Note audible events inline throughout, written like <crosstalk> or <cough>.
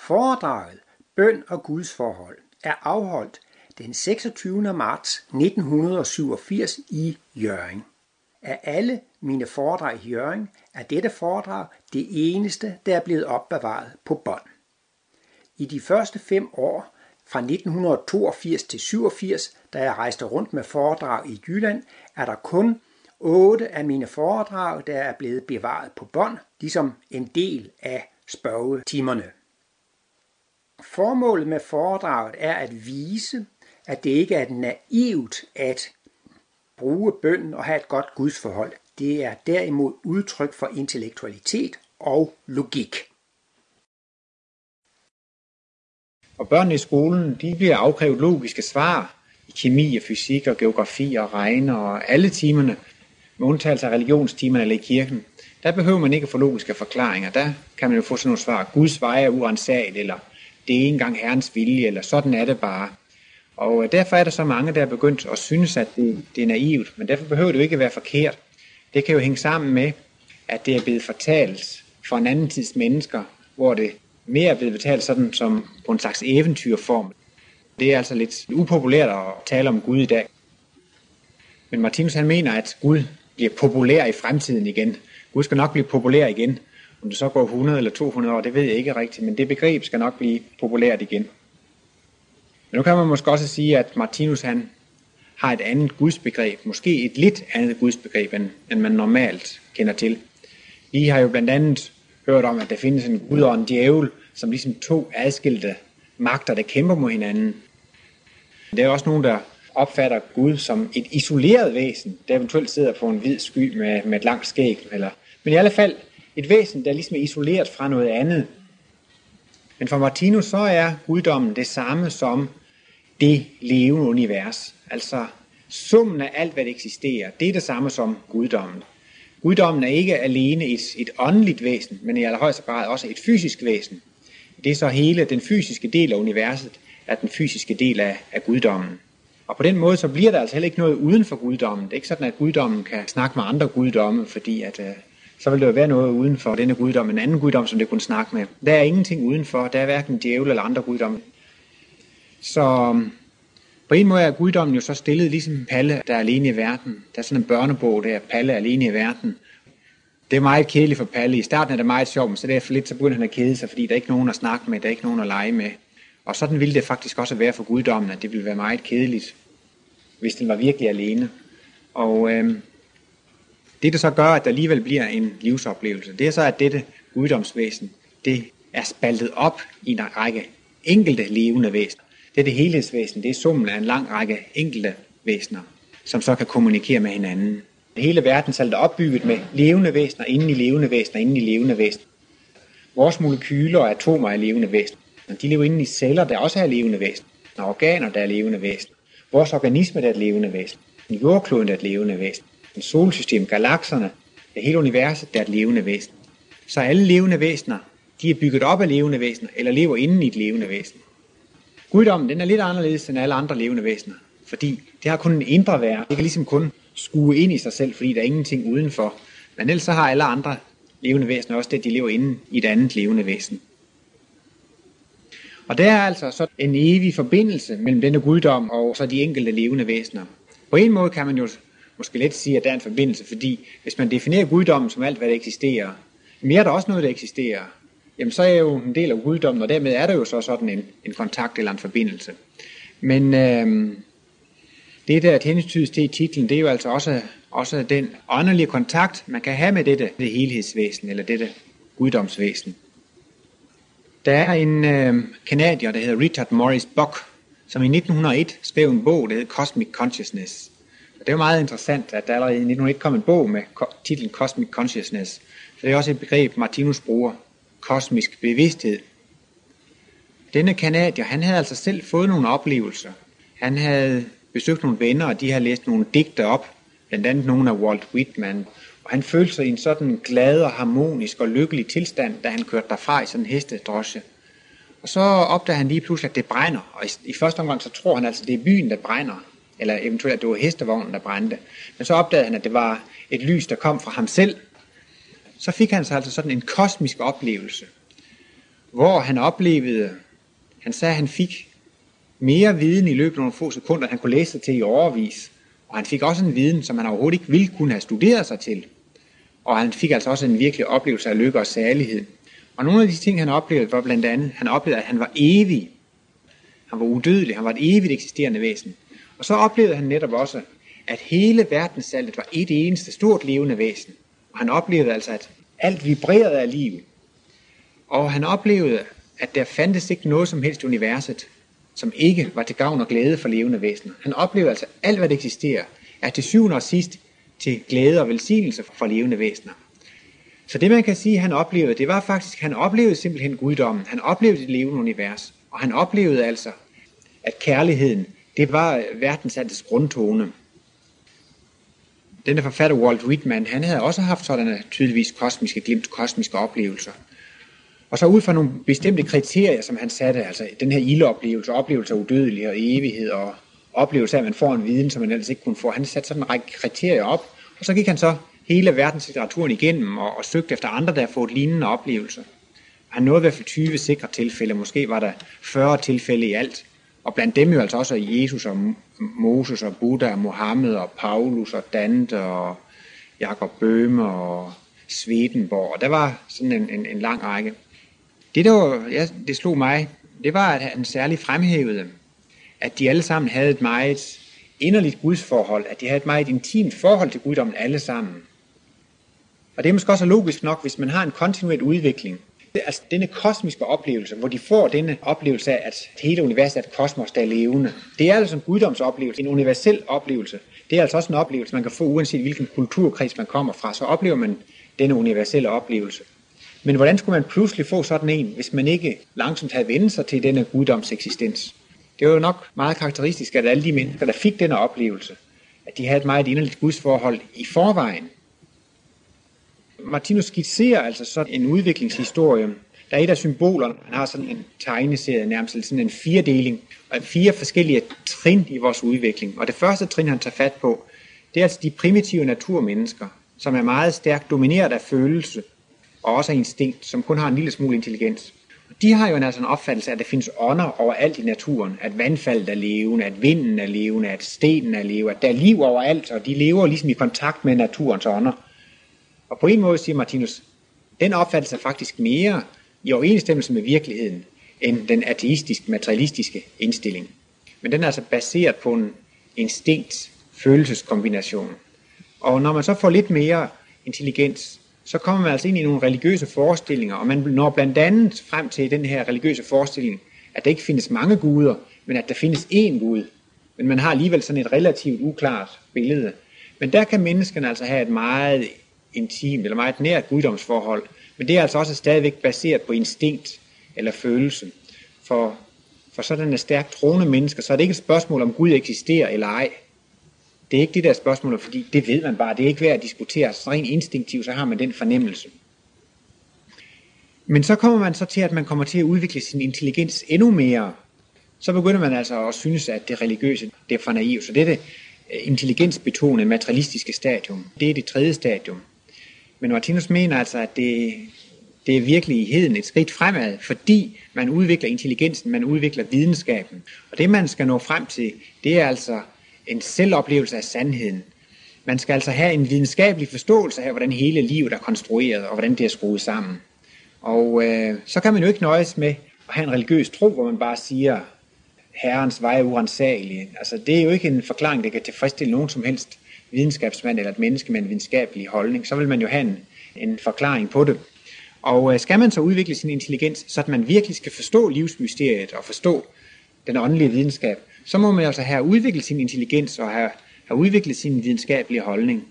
Foredraget Bøn og Guds forhold er afholdt den 26. marts 1987 i Jørgen. Af alle mine foredrag i Jørgen er dette foredrag det eneste, der er blevet opbevaret på bånd. I de første fem år, fra 1982 til 87, da jeg rejste rundt med foredrag i Jylland, er der kun otte af mine foredrag, der er blevet bevaret på bånd, ligesom en del af spørgetimerne. Formålet med foredraget er at vise, at det ikke er naivt at bruge bønden og have et godt gudsforhold. Det er derimod udtryk for intellektualitet og logik. Og børnene i skolen, de bliver afkrævet logiske svar i kemi og fysik og geografi og regne og alle timerne, med undtagelse af religionstimerne eller i kirken. Der behøver man ikke at få logiske forklaringer. Der kan man jo få sådan nogle svar. Guds veje er uansageligt, eller det er ikke engang Herrens vilje, eller sådan er det bare. Og øh, derfor er der så mange, der er begyndt at synes, at det, det er naivt, men derfor behøver det jo ikke at være forkert. Det kan jo hænge sammen med, at det er blevet fortalt for en anden tids mennesker, hvor det mere er blevet fortalt sådan som på en slags eventyrform. Det er altså lidt upopulært at tale om Gud i dag. Men Martinus han mener, at Gud bliver populær i fremtiden igen. Gud skal nok blive populær igen. Om det så går 100 eller 200 år, det ved jeg ikke rigtigt, men det begreb skal nok blive populært igen. Men nu kan man måske også sige, at Martinus han har et andet gudsbegreb, måske et lidt andet gudsbegreb, end, end man normalt kender til. Vi har jo blandt andet hørt om, at der findes en gud og en djævel, som ligesom to adskilte magter, der kæmper mod hinanden. Der er også nogen, der opfatter Gud som et isoleret væsen, der eventuelt sidder på en hvid sky med, med et langt skæg. Eller, men i alle fald et væsen, der ligesom er isoleret fra noget andet. Men for Martinus så er guddommen det samme som det levende univers. Altså summen af alt, hvad der eksisterer, det er det samme som guddommen. Guddommen er ikke alene et, et åndeligt væsen, men i allerhøjeste grad også et fysisk væsen. Det er så hele den fysiske del af universet, er den fysiske del af, af guddommen. Og på den måde så bliver der altså heller ikke noget uden for guddommen. Det er ikke sådan, at guddommen kan snakke med andre guddomme, fordi at, øh, så vil der jo være noget uden for denne guddom, en anden guddom, som det kunne snakke med. Der er ingenting udenfor. Der er hverken djævel eller andre guddomme. Så øhm, på en måde er guddommen jo så stillet ligesom Palle, der er alene i verden. Der er sådan en børnebog der, Palle alene i verden. Det er meget kedeligt for Palle. I starten er det meget sjovt, men så derfor lidt, så begynder han at kede sig, fordi der er ikke nogen at snakke med, der er ikke nogen at lege med. Og sådan ville det faktisk også være for guddommen, at det ville være meget kedeligt, hvis den var virkelig alene. Og øh, det, der så gør, at der alligevel bliver en livsoplevelse, det er så, at dette guddomsvæsen, det er spaltet op i en række enkelte levende væsener. Det er det helhedsvæsen, det er summen af en lang række enkelte væsener, som så kan kommunikere med hinanden. Hele verden er opbygget med levende væsener, inden i levende væsener, inden i levende væsener. Vores molekyler og atomer er levende væsener. De lever inde i celler, der også er levende væsener. Og organer, der er levende væsener. Vores organisme, der er et levende væsen. Jordkloden, der er et levende væsen. Solsystem, galakserne, det hele universet, der er et levende væsen. Så alle levende væsener, de er bygget op af levende væsener, eller lever inden i et levende væsen. Guddommen, den er lidt anderledes end alle andre levende væsener, fordi det har kun en indre værd. Det kan ligesom kun skue ind i sig selv, fordi der er ingenting udenfor. Men ellers så har alle andre levende væsener også det, de lever inde i et andet levende væsen. Og der er altså så en evig forbindelse mellem denne guddom og så de enkelte levende væsener. På en måde kan man jo måske let sige, at der er en forbindelse, fordi hvis man definerer guddommen som alt, hvad der eksisterer, men er der også noget, der eksisterer, jamen så er jeg jo en del af guddommen, og dermed er der jo så sådan en, en kontakt eller en forbindelse. Men øh, det, der er hensydes til i titlen, det er jo altså også, også den åndelige kontakt, man kan have med dette det helhedsvæsen, eller dette guddomsvæsen. Der er en øh, kanadier, der hedder Richard Morris Bock, som i 1901 skrev en bog, der hedder Cosmic Consciousness. Og det er jo meget interessant, at der allerede i 1901 kom en bog med titlen Cosmic Consciousness. Så det er også et begreb, Martinus bruger, kosmisk bevidsthed. Denne kanadier, han havde altså selv fået nogle oplevelser. Han havde besøgt nogle venner, og de havde læst nogle digte op, blandt andet nogle af Walt Whitman. Og han følte sig i en sådan glad og harmonisk og lykkelig tilstand, da han kørte derfra i sådan en hestedrosje. Og så opdager han lige pludselig, at det brænder. Og i, i første omgang, så tror han altså, at det er byen, der brænder. Eller eventuelt, at det var hestevognen, der brændte. Men så opdagede han, at det var et lys, der kom fra ham selv. Så fik han så altså sådan en kosmisk oplevelse. hvor han oplevede, han sagde, at han fik mere viden i løbet af nogle få sekunder, han kunne læse sig til i overvis. Og han fik også en viden, som han overhovedet ikke ville kunne have studeret sig til. Og han fik altså også en virkelig oplevelse af lykke og særlighed. Og nogle af de ting, han oplevede, var blandt andet, han oplevede, at han var evig. Han var udødelig, han var et evigt eksisterende væsen. Og så oplevede han netop også, at hele verdenssalget var et eneste stort levende væsen. Og han oplevede altså, at alt vibrerede af liv. Og han oplevede, at der fandtes ikke noget som helst universet, som ikke var til gavn og glæde for levende væsener. Han oplevede altså, at alt hvad der eksisterer, er til syvende og sidst til glæde og velsignelse for levende væsener. Så det man kan sige, han oplevede, det var faktisk, han oplevede simpelthen guddommen. Han oplevede det levende univers. Og han oplevede altså, at kærligheden, det var øh, verdensandets grundtone. Denne forfatter Walt Whitman, han havde også haft sådanne tydeligvis kosmiske glimt, kosmiske oplevelser. Og så ud fra nogle bestemte kriterier, som han satte, altså den her ildoplevelse, oplevelse af udødelighed og evighed, og oplevelse af, at man får en viden, som man ellers ikke kunne få. Han satte sådan en række kriterier op, og så gik han så hele verdenslitteraturen igennem og, og søgte efter andre, der har fået lignende oplevelser. Han nåede i hvert fald 20 sikre tilfælde, måske var der 40 tilfælde i alt. Og blandt dem jo altså også Jesus og Moses og Buddha og Mohammed og Paulus og Dante og Jakob Bøhme og Swedenborg. Og der var sådan en, en, en lang række. Det, der var, ja, det slog mig, det var, at han særligt fremhævede, at de alle sammen havde et meget inderligt gudsforhold, at de havde et meget intimt forhold til guddommen alle sammen. Og det er måske også logisk nok, hvis man har en kontinuerlig udvikling. Altså denne kosmiske oplevelse, hvor de får denne oplevelse af, at hele universet er et kosmos, der er levende. Det er altså en guddomsoplevelse, en universel oplevelse. Det er altså også en oplevelse, man kan få uanset hvilken kulturkreds man kommer fra. Så oplever man denne universelle oplevelse. Men hvordan skulle man pludselig få sådan en, hvis man ikke langsomt havde vendt sig til denne guddoms eksistens? Det var jo nok meget karakteristisk, at alle de mennesker, der fik denne oplevelse, at de havde et meget inderligt gudsforhold i forvejen. Martinus skitserer altså sådan en udviklingshistorie. Der er et af symbolerne, han har sådan en tegneserie, nærmest sådan en firedeling, og fire forskellige trin i vores udvikling. Og det første trin, han tager fat på, det er altså de primitive naturmennesker, som er meget stærkt domineret af følelse, og også af instinkt, som kun har en lille smule intelligens. De har jo en, altså en opfattelse af, at der findes ånder overalt i naturen, at vandfaldet er levende, at vinden er levende, at stenen er levende, at der er liv overalt, og de lever ligesom i kontakt med naturens ånder. Og på en måde siger Martinus, den opfattelse er faktisk mere i overensstemmelse med virkeligheden, end den ateistiske, materialistiske indstilling. Men den er altså baseret på en instinkt følelseskombination. Og når man så får lidt mere intelligens, så kommer man altså ind i nogle religiøse forestillinger, og man når blandt andet frem til den her religiøse forestilling, at der ikke findes mange guder, men at der findes én Gud. Men man har alligevel sådan et relativt uklart billede. Men der kan menneskerne altså have et meget intimt eller meget nært guddomsforhold, men det er altså også stadigvæk baseret på instinkt eller følelse. For, for sådan en stærkt troende mennesker, så er det ikke et spørgsmål om Gud eksisterer eller ej. Det er ikke det der spørgsmål, fordi det ved man bare. Det er ikke værd at diskutere. Så rent instinktivt, så har man den fornemmelse. Men så kommer man så til, at man kommer til at udvikle sin intelligens endnu mere. Så begynder man altså at synes, at det religiøse, det er for naivt. Så det er det eh, intelligensbetonede materialistiske stadium. Det er det tredje stadium. Men Martinus mener altså, at det, det er virkelig i heden et skridt fremad, fordi man udvikler intelligensen, man udvikler videnskaben. Og det man skal nå frem til, det er altså en selvoplevelse af sandheden. Man skal altså have en videnskabelig forståelse af, hvordan hele livet er konstrueret, og hvordan det er skruet sammen. Og øh, så kan man jo ikke nøjes med at have en religiøs tro, hvor man bare siger, herrens vej er urensagelig. Altså, det er jo ikke en forklaring, der kan tilfredsstille nogen som helst videnskabsmand eller et menneske med en videnskabelig holdning. Så vil man jo have en, en forklaring på det. Og øh, skal man så udvikle sin intelligens, så at man virkelig skal forstå livsmysteriet og forstå den åndelige videnskab, så må man altså have udviklet sin intelligens og have, have udviklet sin videnskabelige holdning.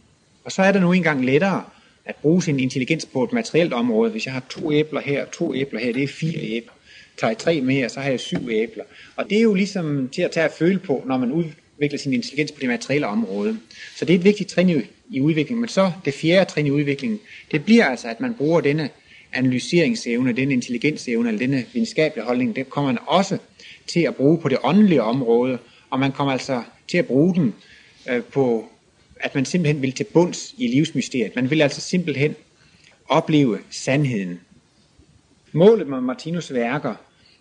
Og så er det nu engang lettere at bruge sin intelligens på et materielt område. Hvis jeg har to æbler her, to æbler her, det er fire æbler. Tager jeg tre mere, så har jeg syv æbler. Og det er jo ligesom til at tage at føle på, når man udvikler sin intelligens på det materielle område. Så det er et vigtigt trin i udviklingen. Men så det fjerde trin i udviklingen, det bliver altså, at man bruger denne analyseringsevne, denne intelligensevne, eller denne videnskabelige holdning, det kommer man også til at bruge på det åndelige område, og man kommer altså til at bruge den øh, på, at man simpelthen vil til bunds i livsmysteriet. Man vil altså simpelthen opleve sandheden. Målet med Martinus værker,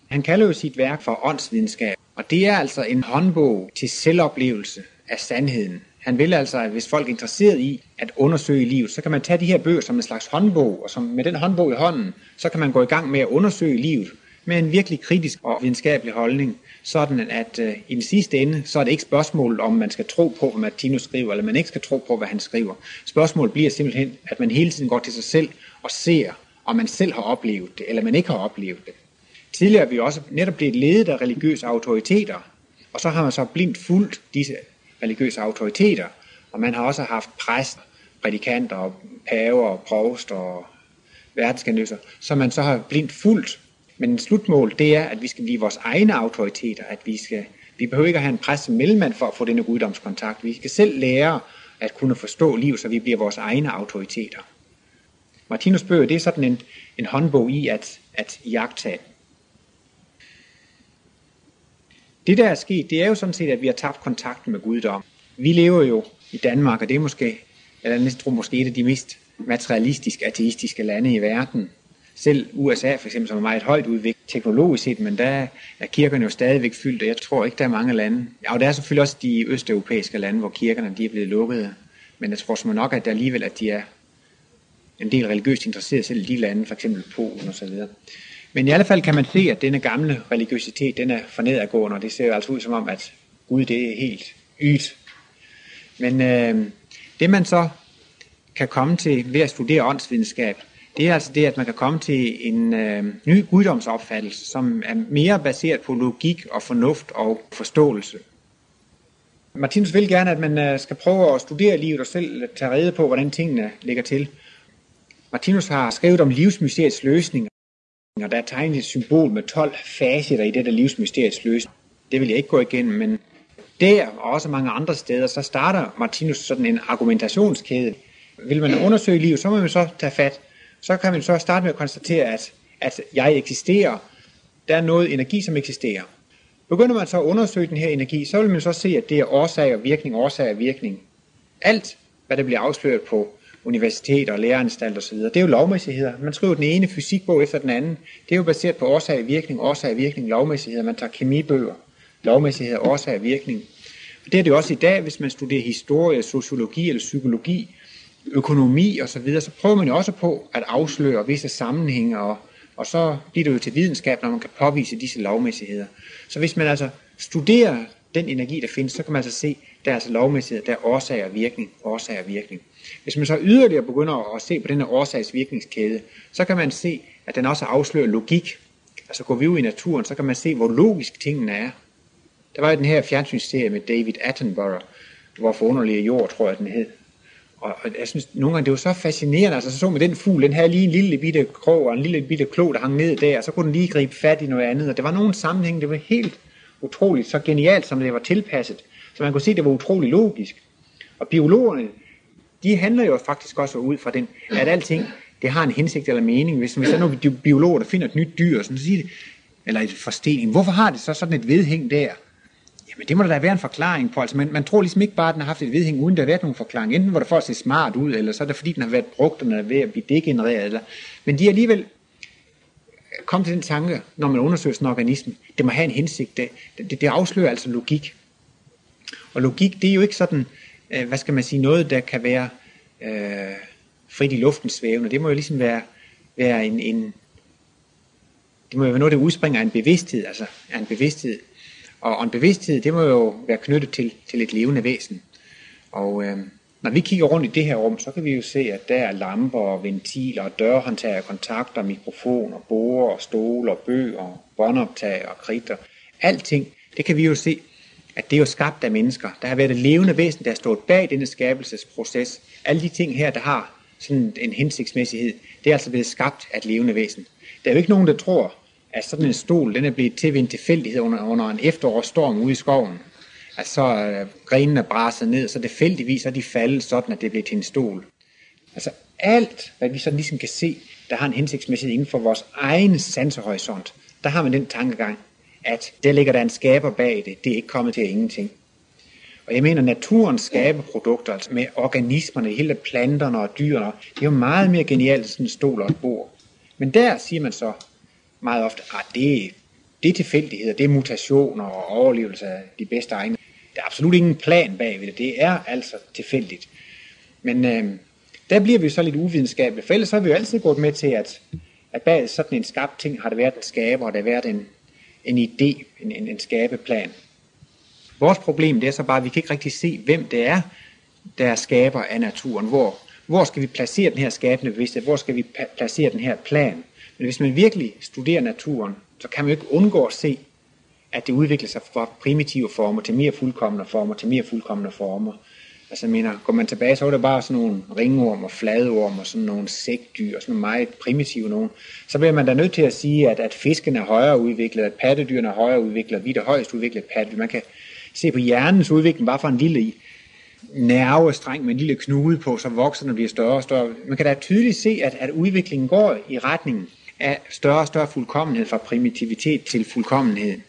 han kalder jo sit værk for åndsvidenskab, og det er altså en håndbog til selvoplevelse af sandheden. Han vil altså, at hvis folk er interesseret i at undersøge livet, så kan man tage de her bøger som en slags håndbog, og som med den håndbog i hånden, så kan man gå i gang med at undersøge livet med en virkelig kritisk og videnskabelig holdning, sådan at øh, i den sidste ende, så er det ikke spørgsmålet om, man skal tro på, hvad Martinus skriver, eller man ikke skal tro på, hvad han skriver. Spørgsmålet bliver simpelthen, at man hele tiden går til sig selv og ser, om man selv har oplevet det, eller man ikke har oplevet det. Tidligere er vi også netop blevet ledet af religiøse autoriteter, og så har man så blindt fulgt disse religiøse autoriteter, og man har også haft præster, prædikanter, paver, provster og verdenskanøser, som man så har blindt fulgt. Men slutmål, det er, at vi skal blive vores egne autoriteter, at vi skal, vi behøver ikke at have en præst som mellemmand for at få denne guddomskontakt. Vi skal selv lære at kunne forstå livet, så vi bliver vores egne autoriteter. Martinus bøger, det er sådan en, en håndbog i at, at jagte Det, der er sket, det er jo sådan set, at vi har tabt kontakten med guddom. Vi lever jo i Danmark, og det er måske, eller næsten tror måske et af de mest materialistisk ateistiske lande i verden. Selv USA for eksempel, som er meget højt udviklet teknologisk set, men der er kirkerne jo stadigvæk fyldt, og jeg tror ikke, der er mange lande. Ja, og der er selvfølgelig også de østeuropæiske lande, hvor kirkerne de er blevet lukkede. Men jeg tror som nok, at der alligevel at de er en del religiøst interesseret selv i de lande, for eksempel Polen osv. Men i alle fald kan man se, at denne gamle religiøsitet, den er for nedadgående, og det ser jo altså ud som om, at Gud det er helt ydt. Men øh, det man så kan komme til ved at studere åndsvidenskab, det er altså det, at man kan komme til en øh, ny guddomsopfattelse, som er mere baseret på logik og fornuft og forståelse. Martinus vil gerne, at man øh, skal prøve at studere livet og selv tage rede på, hvordan tingene ligger til. Martinus har skrevet om livsmysteriets løsning, og der er tegnet et symbol med 12 facetter i dette livsmysteriets løsning. Det vil jeg ikke gå igennem, men der og også mange andre steder, så starter Martinus sådan en argumentationskæde. Vil man undersøge livet, så må man så tage fat. Så kan man så starte med at konstatere, at, at jeg eksisterer. Der er noget energi, som eksisterer. Begynder man så at undersøge den her energi, så vil man så se, at det er årsag og virkning, årsag og virkning. Alt, hvad der bliver afsløret på universiteter og læreranstalt osv. Det er jo lovmæssigheder. Man skriver den ene fysikbog efter den anden. Det er jo baseret på årsag og virkning, årsag og virkning, lovmæssigheder. Man tager kemibøger, lovmæssigheder, årsag og virkning. Og det er det også i dag, hvis man studerer historie, sociologi eller psykologi, økonomi osv., så, videre, så prøver man jo også på at afsløre visse sammenhænge, og, og så bliver det jo til videnskab, når man kan påvise disse lovmæssigheder. Så hvis man altså studerer den energi, der findes, så kan man altså se, der er altså lovmæssigheder, der er årsag og virkning, årsag og virkning. Hvis man så yderligere begynder at se på denne årsagsvirkningskæde, så kan man se, at den også afslører logik. Altså går vi ud i naturen, så kan man se, hvor logisk tingene er. Der var jo den her fjernsynsserie med David Attenborough, hvor forunderlige jord, tror jeg, den hed. Og, og jeg synes, nogle gange det var så fascinerende, altså så så med den fugl, den havde lige en lille bitte krog og en lille bitte klo, der hang ned der, og så kunne den lige gribe fat i noget andet, og det var nogle sammenhæng, det var helt utroligt, så genialt, som det var tilpasset, så man kunne se, at det var utrolig logisk. Og biologerne, de handler jo faktisk også ud fra den, at alting, det har en hensigt eller mening. Hvis, hvis der er nogle biologer, der finder et nyt dyr, sådan, så siger de, eller et forstening, hvorfor har det så sådan et vedhæng der? Jamen det må der da være en forklaring på. Altså, man, man tror ligesom ikke bare, at den har haft et vedhæng, uden der har været nogen forklaring. Enten var det for at se smart ud, eller så er det fordi, den har været brugt, og den er ved at blive degenereret. Eller... Men de er alligevel kom til den tanke, når man undersøger sådan en organisme, det må have en hensigt. Det, det, det afslører altså logik. Og logik, det er jo ikke sådan, øh, hvad skal man sige, noget, der kan være øh, frit i luften svævende. Det må jo ligesom være, være en, en, det må jo være noget, der udspringer af en bevidsthed, altså af en bevidsthed. Og, og en bevidsthed, det må jo være knyttet til, til et levende væsen. Og øh, når vi kigger rundt i det her rum, så kan vi jo se, at der er lamper og ventiler dørhåndtager, kontakter, mikrofoner, borer, og bøger, båndoptag og kritter. Alting, det kan vi jo se at det er jo skabt af mennesker. Der har været et levende væsen, der har stået bag denne skabelsesproces. Alle de ting her, der har sådan en hensigtsmæssighed, det er altså blevet skabt af et levende væsen. Der er jo ikke nogen, der tror, at sådan en stol, den er blevet til ved en tilfældighed under, under en efterårsstorm ude i skoven. At så øh, grenene braset ned, så tilfældigvis er de faldet sådan, at det bliver til en stol. Altså alt, hvad vi sådan ligesom kan se, der har en hensigtsmæssighed inden for vores egen sansehorisont, der har man den tankegang, at der ligger der en skaber bag det. Det er ikke kommet til ingenting. Og jeg mener, naturens skabeprodukter, altså med organismerne, hele planterne og dyrene, det er jo meget mere genialt end sådan en stol og et bord. Men der siger man så, meget ofte, at det, det er tilfældigheder, det er mutationer og overlevelse af de bedste egne. Der er absolut ingen plan bagved det. Det er altså tilfældigt. Men øh, der bliver vi så lidt uvidenskabelige, for ellers har vi jo altid gået med til, at, at bag sådan en skabt ting har det været en skaber, og der har været en, en idé, en, en, en skabeplan. Vores problem det er så bare, at vi kan ikke rigtig se, hvem det er, der er skaber af naturen. Hvor, hvor skal vi placere den her skabende bevidsthed? Hvor skal vi placere den her plan? Men hvis man virkelig studerer naturen, så kan man jo ikke undgå at se, at det udvikler sig fra primitive former til mere fuldkommende former, til mere fuldkommende former. Altså jeg mener, går man tilbage, så var det bare sådan nogle ringorm og fladorm og sådan nogle sækdyr og sådan nogle meget primitive nogen. Så bliver man da nødt til at sige, at, at fisken er højere udviklet, at pattedyrene er højere udviklet, og vi er det højst udviklet pattedyr. Man kan se på hjernens udvikling bare fra en lille nervestreng med en lille knude på, så vokser den og bliver større og større. Man kan da tydeligt se, at, at udviklingen går i retningen af større og større fuldkommenhed fra primitivitet til fuldkommenhed.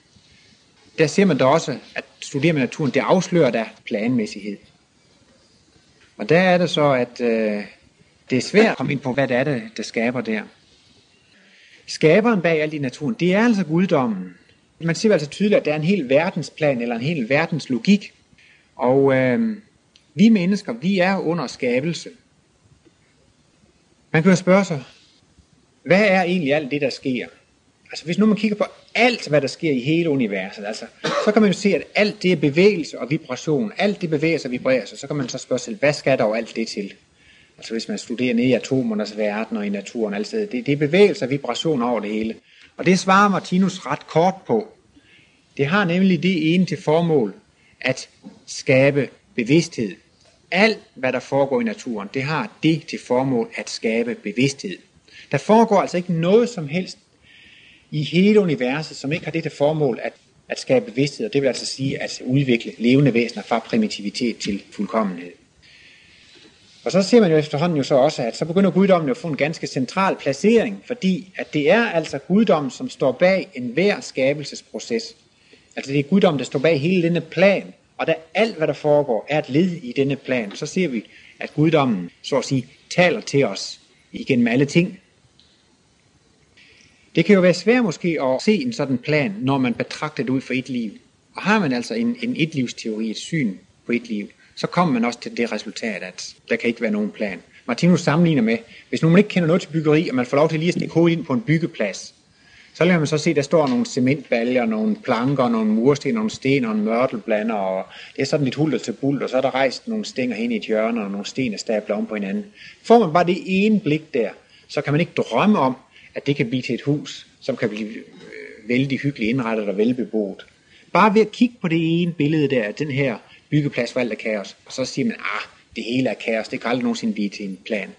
Der ser man da også, at studere med naturen, det afslører der planmæssighed. Og der er det så, at øh, det er svært at komme ind på, hvad det er, det, der skaber der. Skaberen bag alt i naturen, det er altså guddommen. Man ser altså tydeligt, at der er en hel verdensplan eller en hel verdens logik. Og øh, vi mennesker, vi er under skabelse. Man kan jo spørge sig, hvad er egentlig alt det, der sker? Altså hvis nu man kigger på alt, hvad der sker i hele universet, altså, så kan man jo se, at alt det er bevægelse og vibration. Alt det bevæger sig og vibrerer sig. Så kan man så spørge sig, hvad skal der jo alt det til? Altså hvis man studerer ned i atomernes verden og i naturen, altså, det, det er bevægelse og vibration over det hele. Og det svarer Martinus ret kort på. Det har nemlig det ene til formål at skabe bevidsthed. Alt, hvad der foregår i naturen, det har det til formål at skabe bevidsthed. Der foregår altså ikke noget som helst i hele universet, som ikke har det til formål at, at skabe bevidsthed, og det vil altså sige at udvikle levende væsener fra primitivitet til fuldkommenhed. Og så ser man jo efterhånden jo så også, at så begynder guddommen jo at få en ganske central placering, fordi at det er altså guddommen, som står bag enhver skabelsesproces. Altså det er guddommen, der står bag hele denne plan, og da alt, hvad der foregår, er et led i denne plan, så ser vi, at guddommen, så at sige, taler til os igennem alle ting, det kan jo være svært måske at se en sådan plan, når man betragter det ud for et liv. Og har man altså en, en etlivsteori, et syn på et liv, så kommer man også til det resultat, at der kan ikke være nogen plan. Martinus sammenligner med, hvis nu man ikke kender noget til byggeri, og man får lov til lige at stikke hovedet ind på en byggeplads, så kan man så se, at der står nogle cementbaljer, nogle planker, nogle mursten, nogle sten og en mørtelblander, og det er sådan lidt hulter til bult, og så er der rejst nogle stænger hen i et hjørne, og nogle sten er stablet om på hinanden. Får man bare det ene blik der, så kan man ikke drømme om, at det kan blive til et hus, som kan blive øh, vældig hyggeligt indrettet og velbeboet. Bare ved at kigge på det ene billede der, den her byggeplads for alt er kaos, og så siger man, ah, det hele er kaos, det kan aldrig nogensinde blive til en plan.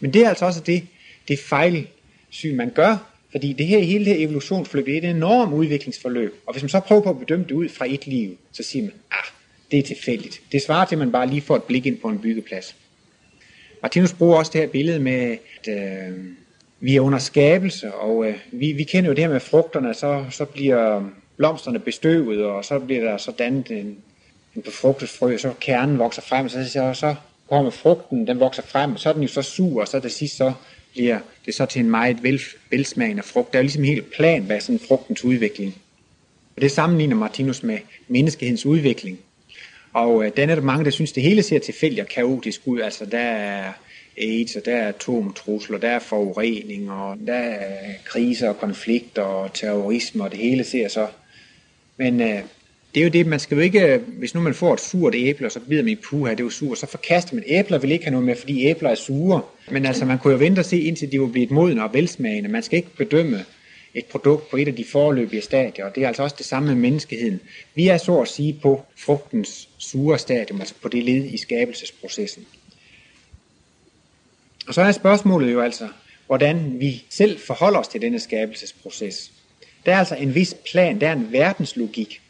Men det er altså også det, det fejlsyn, man gør, fordi det her hele det her evolutionsforløb, det er et enormt udviklingsforløb. Og hvis man så prøver på at bedømme det ud fra et liv, så siger man, ah, det er tilfældigt. Det svarer til, at man bare lige får et blik ind på en byggeplads. Martinus bruger også det her billede med, at øh, vi er under skabelse, og øh, vi, vi kender jo det her med frugterne, så, så bliver blomsterne bestøvet, og så bliver der så dannet en, en befrugtet frø, så kernen vokser frem, og så, så, så kommer frugten, den vokser frem, og så er den jo så sur, og så til sidst så bliver det så til en meget vel, velsmagende frugt. Der er jo ligesom en helt plan bag sådan frugtens udvikling. Og det sammenligner Martinus med menneskehedens udvikling. Og øh, den er netop mange, der synes, det hele ser tilfældigt og kaotisk ud. Altså der er AIDS, og der er atomtrusler, der er forurening, og der er kriser og konflikter og terrorisme, og det hele ser så. Men øh, det er jo det, man skal jo ikke, hvis nu man får et surt æble, og så bider man i puha, det er jo surt, så forkaster man æbler, vil ikke have noget med, fordi æbler er sure. Men altså, man kunne jo vente og se, indtil de var blevet modne og velsmagende. Man skal ikke bedømme et produkt på et af de forløbige stadier, og det er altså også det samme med menneskeheden. Vi er så at sige på frugtens sure stadium, altså på det led i skabelsesprocessen. Og så er spørgsmålet jo altså, hvordan vi selv forholder os til denne skabelsesproces. Der er altså en vis plan, der er en verdenslogik.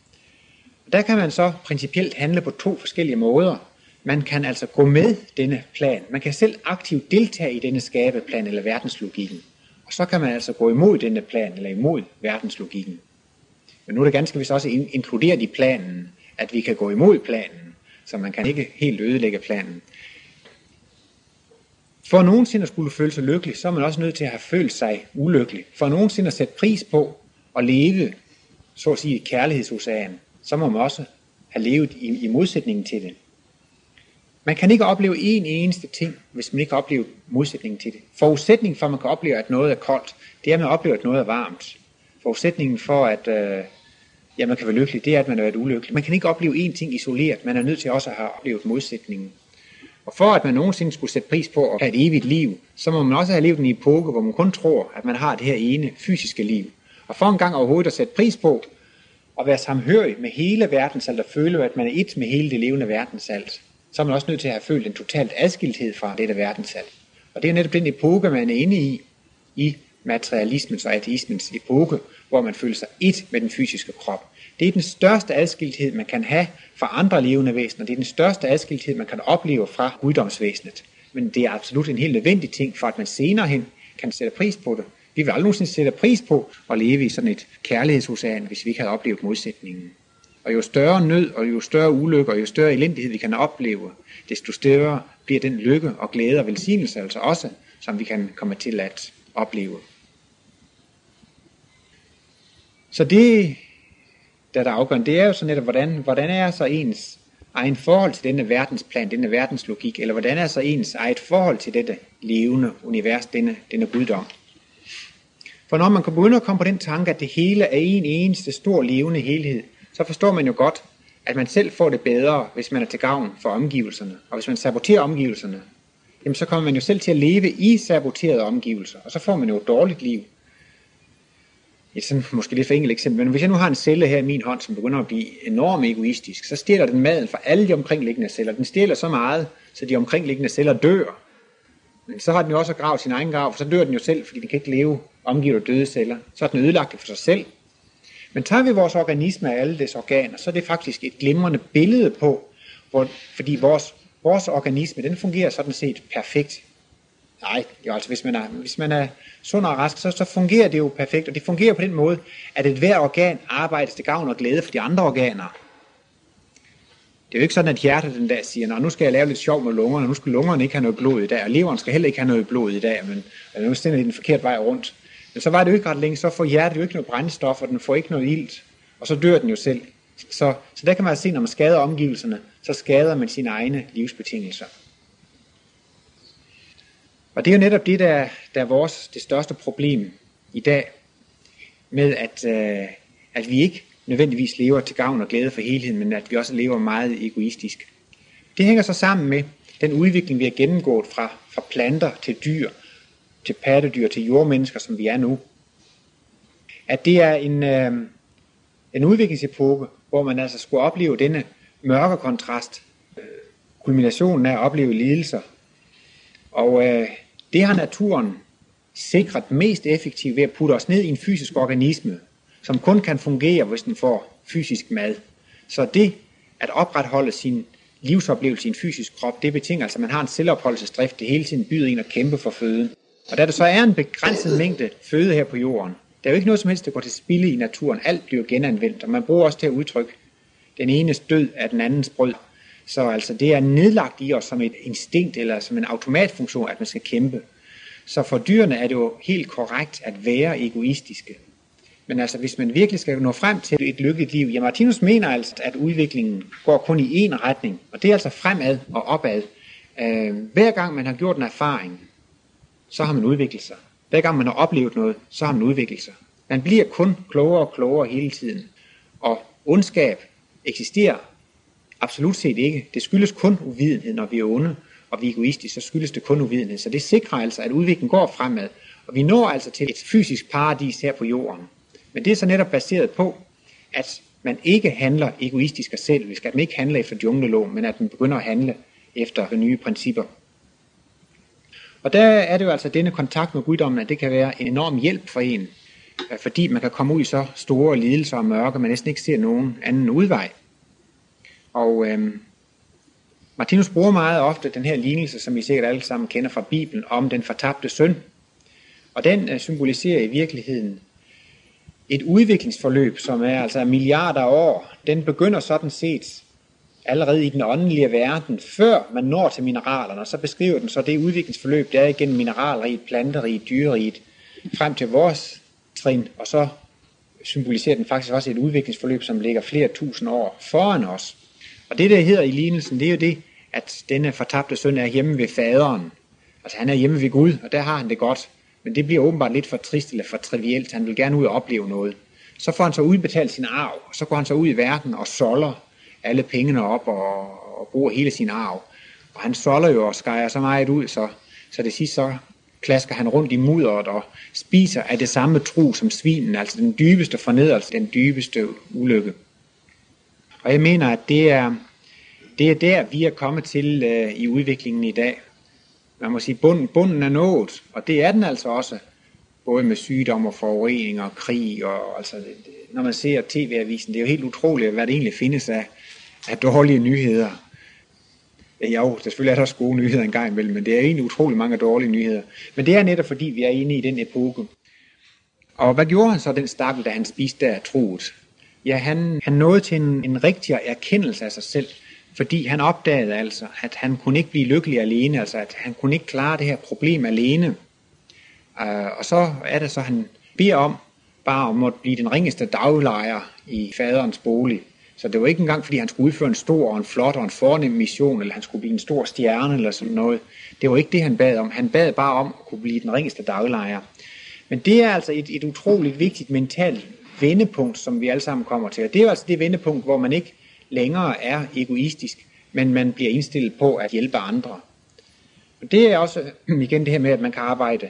Og der kan man så principielt handle på to forskellige måder. Man kan altså gå med denne plan. Man kan selv aktivt deltage i denne skabeplan eller verdenslogikken. Og så kan man altså gå imod denne plan eller imod verdenslogikken. Men nu er det ganske vist også inkluderet i planen, at vi kan gå imod planen, så man kan ikke helt ødelægge planen. For nogensinde at skulle føle sig lykkelig, så er man også nødt til at have følt sig ulykkelig. For nogensinde at sætte pris på at leve, så at sige, i kærlighedsocean, så må man også have levet i, i modsætningen til det. Man kan ikke opleve en eneste ting, hvis man ikke oplever modsætningen til det. Forudsætningen for, at man kan opleve, at noget er koldt, det er, at man oplever, at noget er varmt. Forudsætningen for, at øh, ja, man kan være lykkelig, det er, at man har været ulykkelig. Man kan ikke opleve én ting isoleret. Man er nødt til også at have oplevet modsætningen. Og for at man nogensinde skulle sætte pris på at have et evigt liv, så må man også have levet en epoke, hvor man kun tror, at man har det her ene fysiske liv. Og for en gang overhovedet at sætte pris på at være samhørig med hele verdensalt og føle, at man er et med hele det levende verdensalt, så er man også nødt til at have følt en totalt adskilthed fra dette verdensalt. Og det er netop den epoke, man er inde i, i materialismens og ateismens epoke, hvor man føler sig et med den fysiske krop. Det er den største adskilthed, man kan have fra andre levende væsener. Det er den største adskilthed, man kan opleve fra guddomsvæsenet. Men det er absolut en helt nødvendig ting, for at man senere hen kan sætte pris på det. Vi vil aldrig nogensinde sætte pris på at leve i sådan et kærlighedsocean, hvis vi ikke havde oplevet modsætningen. Og jo større nød, og jo større ulykke, og jo større elendighed vi kan opleve, desto større bliver den lykke og glæde og velsignelse altså også, som vi kan komme til at opleve. Så det, der er afgørende, det er jo så netop, hvordan, hvordan er så ens egen forhold til denne verdensplan, denne verdenslogik, eller hvordan er så ens eget forhold til dette levende univers, denne, denne guddom. For når man kan begynde at komme på den tanke, at det hele er en eneste stor levende helhed, så forstår man jo godt, at man selv får det bedre, hvis man er til gavn for omgivelserne. Og hvis man saboterer omgivelserne, jamen så kommer man jo selv til at leve i saboterede omgivelser, og så får man jo et dårligt liv et sådan måske lidt for enkelt eksempel, men hvis jeg nu har en celle her i min hånd, som begynder at blive enormt egoistisk, så stjæler den maden fra alle de omkringliggende celler. Den stjæler så meget, så de omkringliggende celler dør. Men så har den jo også gravet sin egen grav, for så dør den jo selv, fordi den kan ikke leve omgivet af døde celler. Så er den ødelagt for sig selv. Men tager vi vores organisme af alle dets organer, så er det faktisk et glimrende billede på, hvor, fordi vores, vores organisme, den fungerer sådan set perfekt. Nej, jo, altså hvis man er, hvis man er sund og rask, så, så fungerer det jo perfekt. Og det fungerer på den måde, at et hver organ arbejder til gavn og glæde for de andre organer. Det er jo ikke sådan, at hjertet den dag siger, nu skal jeg lave lidt sjov med lungerne, nu skal lungerne ikke have noget blod i dag, og leveren skal heller ikke have noget blod i dag, men nu stiller den forkerte vej rundt. Men så var det jo ikke ret længe, så får hjertet jo ikke noget brændstof, og den får ikke noget ilt, og så dør den jo selv. Så, så der kan man altså se, når man skader omgivelserne, så skader man sine egne livsbetingelser. Og det er jo netop det, der, der er vores det største problem i dag, med at, øh, at vi ikke nødvendigvis lever til gavn og glæde for helheden, men at vi også lever meget egoistisk. Det hænger så sammen med den udvikling, vi har gennemgået fra, fra planter til dyr, til pattedyr, til jordmennesker, som vi er nu. At det er en, øh, en udviklingsepoke, hvor man altså skulle opleve denne mørke kontrast, øh, kulminationen af at opleve lidelser. Og øh, det har naturen sikret mest effektivt ved at putte os ned i en fysisk organisme, som kun kan fungere, hvis den får fysisk mad. Så det at opretholde sin livsoplevelse i en fysisk krop, det betinger altså, at man har en selvopholdelsesdrift, det hele tiden byder en at kæmpe for føden. Og da der så er en begrænset mængde føde her på jorden, der er jo ikke noget som helst, der går til spilde i naturen. Alt bliver genanvendt, og man bruger også til at udtrykke den enes død af den andens brød. Så altså det er nedlagt i os som et instinkt eller som en automatfunktion, at man skal kæmpe. Så for dyrene er det jo helt korrekt at være egoistiske. Men altså, hvis man virkelig skal nå frem til et lykkeligt liv, ja, Martinus mener altså, at udviklingen går kun i én retning, og det er altså fremad og opad. Øh, hver gang man har gjort en erfaring, så har man udviklet sig. Hver gang man har oplevet noget, så har man udviklet sig. Man bliver kun klogere og klogere hele tiden. Og ondskab eksisterer Absolut set ikke. Det skyldes kun uvidenhed, når vi er onde, og vi er egoistiske, så skyldes det kun uvidenhed. Så det sikrer altså, at udviklingen går fremad. Og vi når altså til et fysisk paradis her på jorden. Men det er så netop baseret på, at man ikke handler egoistisk og selvisk, at man ikke handler efter jungleloven, men at man begynder at handle efter nye principper. Og der er det jo altså denne kontakt med guddommen, at det kan være en enorm hjælp for en, øh, fordi man kan komme ud i så store lidelser og mørke, man næsten ikke ser nogen anden udvej. Og øhm, Martinus bruger meget ofte den her lignelse, som I sikkert alle sammen kender fra Bibelen, om den fortabte søn. Og den øh, symboliserer i virkeligheden et udviklingsforløb, som er altså milliarder af år. Den begynder sådan set allerede i den åndelige verden, før man når til mineralerne, og så beskriver den så det udviklingsforløb, der er igennem mineralrigt, planterigt, dyrerigt, frem til vores trin, og så symboliserer den faktisk også et udviklingsforløb, som ligger flere tusind år foran os. Og det, der hedder i lignelsen, det er jo det, at denne fortabte søn er hjemme ved faderen. Altså han er hjemme ved Gud, og der har han det godt. Men det bliver åbenbart lidt for trist eller for trivielt. Han vil gerne ud og opleve noget. Så får han så udbetalt sin arv, og så går han så ud i verden og solder alle pengene op og, og bruger hele sin arv. Og han solder jo og skærer så meget ud, så, så det sidste så klasker han rundt i mudderet og spiser af det samme tro som svinen, altså den dybeste fornedrelse, den dybeste ulykke. Og jeg mener, at det er, det er der, vi er kommet til øh, i udviklingen i dag. Man må sige, bunden, bunden er nået, og det er den altså også, både med sygdom og forurening og krig, og altså, når man ser tv-avisen, det er jo helt utroligt, hvad det egentlig findes af, af dårlige nyheder. Ja, jo, selvfølgelig er der også gode nyheder en gang imellem, men det er egentlig utrolig mange dårlige nyheder. Men det er netop fordi, vi er inde i den epoke. Og hvad gjorde han så, den stakkel, da han spiste der troet? Ja, han, han nåede til en, en rigtig erkendelse af sig selv, fordi han opdagede altså, at han kunne ikke blive lykkelig alene, altså at han kunne ikke klare det her problem alene. Øh, og så er det så, han beder om bare om at blive den ringeste daglejer i faderens bolig. Så det var ikke engang, fordi han skulle udføre en stor og en flot og en fornem mission, eller han skulle blive en stor stjerne eller sådan noget. Det var ikke det, han bad om. Han bad bare om at kunne blive den ringeste daglejer. Men det er altså et, et utroligt vigtigt mentalt vendepunkt, som vi alle sammen kommer til. Og det er altså det vendepunkt, hvor man ikke længere er egoistisk, men man bliver indstillet på at hjælpe andre. Og det er også <clears throat> igen det her med, at man kan arbejde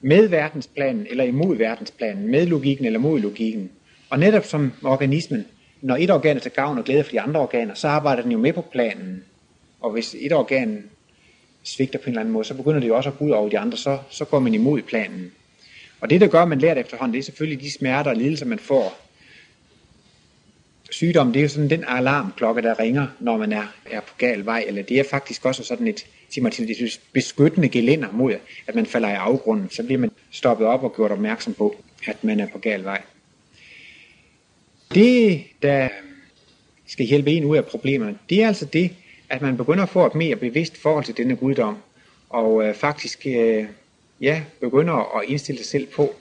med verdensplanen eller imod verdensplanen, med logikken eller mod logikken. Og netop som organismen, når et organ er til gavn og glæde for de andre organer, så arbejder den jo med på planen. Og hvis et organ svigter på en eller anden måde, så begynder det jo også at gå ud over de andre, så, så går man imod planen. Og det, der gør, at man lærer det efterhånden, det er selvfølgelig de smerter og lidelser, man får. Sygdom, det er jo sådan den alarmklokke, der ringer, når man er, er på gal vej, eller det er faktisk også sådan et, siger Martin, det beskyttende gelænder mod, at man falder i afgrunden. Så bliver man stoppet op og gjort opmærksom på, at man er på gal vej. Det, der skal hjælpe en ud af problemerne, det er altså det, at man begynder at få et mere bevidst forhold til denne guddom, og øh, faktisk øh, ja, begynder at indstille sig selv på.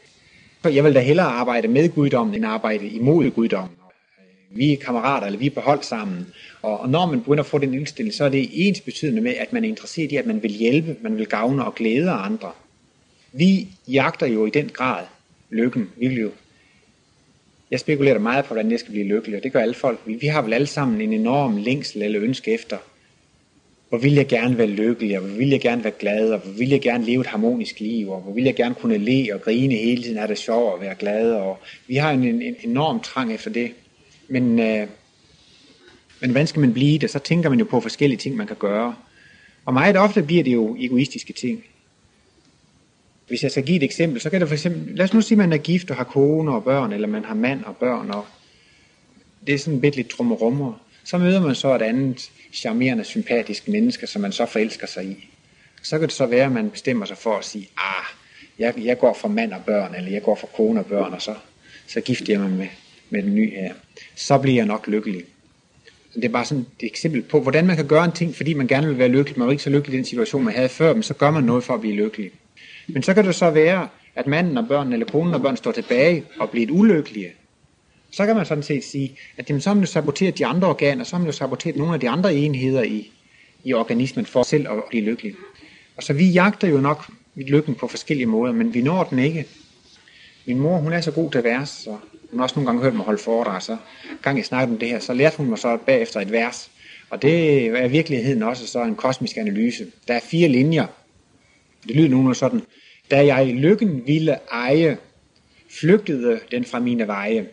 Jeg vil da hellere arbejde med guddommen, end arbejde imod guddommen. Vi er kammerater, eller vi er på hold sammen. Og når man begynder at få den indstilling, så er det ens betydende med, at man er interesseret i, at man vil hjælpe, man vil gavne og glæde andre. Vi jagter jo i den grad lykken. Vi vil jo jeg spekulerer meget på, hvordan jeg skal blive lykkelig, og det gør alle folk. Vi har vel alle sammen en enorm længsel eller ønske efter, hvor vil jeg gerne være lykkelig, og hvor vil jeg gerne være glad, og hvor vil jeg gerne leve et harmonisk liv, og hvor vil jeg gerne kunne le og grine hele tiden, er det sjovt at være glad, og vi har en, en enorm trang efter det. Men, øh, men hvordan skal man blive det? Så tænker man jo på forskellige ting, man kan gøre. Og meget ofte bliver det jo egoistiske ting. Hvis jeg skal give et eksempel, så kan det for eksempel, lad os nu sige, at man er gift og har kone og børn, eller man har mand og børn, og det er sådan lidt lidt trummerummer. Så møder man så et andet charmerende, sympatisk menneske, som man så forelsker sig i. Så kan det så være, at man bestemmer sig for at sige, ah, jeg, jeg går for mand og børn, eller jeg går for kone og børn, og så, så gifter jeg mig med, med den nye her. Så bliver jeg nok lykkelig. Det er bare sådan et eksempel på, hvordan man kan gøre en ting, fordi man gerne vil være lykkelig. Man var ikke så lykkelig i den situation, man havde før, men så gør man noget for at blive lykkelig. Men så kan det så være, at manden og børnene, eller konen og børn står tilbage og bliver ulykkelige. Så kan man sådan set sige, at jamen, så har man jo saboteret de andre organer, så har man jo saboteret nogle af de andre enheder i, i organismen for selv at blive lykkelig. Og så vi jagter jo nok lykken på forskellige måder, men vi når den ikke. Min mor, hun er så god til vers, så hun har også nogle gange hørt mig holde foredrag, så gang jeg snakkede om det her, så lærte hun mig så bagefter et vers. Og det er i virkeligheden også så en kosmisk analyse. Der er fire linjer. Det lyder nu sådan. Da jeg lykken ville eje, flygtede den fra mine veje.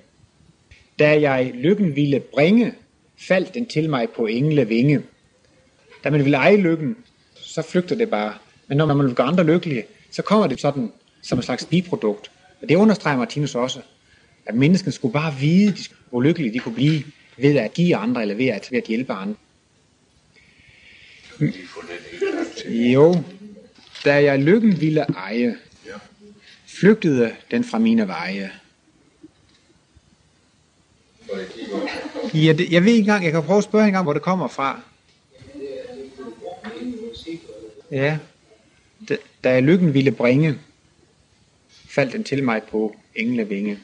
Da jeg lykken ville bringe, faldt den til mig på engle vinge. Da man vil eje lykken, så flygter det bare. Men når man vil gøre andre lykkelige, så kommer det sådan som et slags biprodukt. Og det understreger Martinus også, at mennesken skulle bare vide, hvor lykkelige de kunne blive ved at give andre, eller ved at, ved at hjælpe andre. Jo, da jeg lykken ville eje, flygtede den fra mine veje. Ja, det, jeg ved ikke engang, jeg kan prøve at spørge en gang, hvor det kommer fra. Ja, da, da lykken ville bringe, faldt den til mig på englevinge.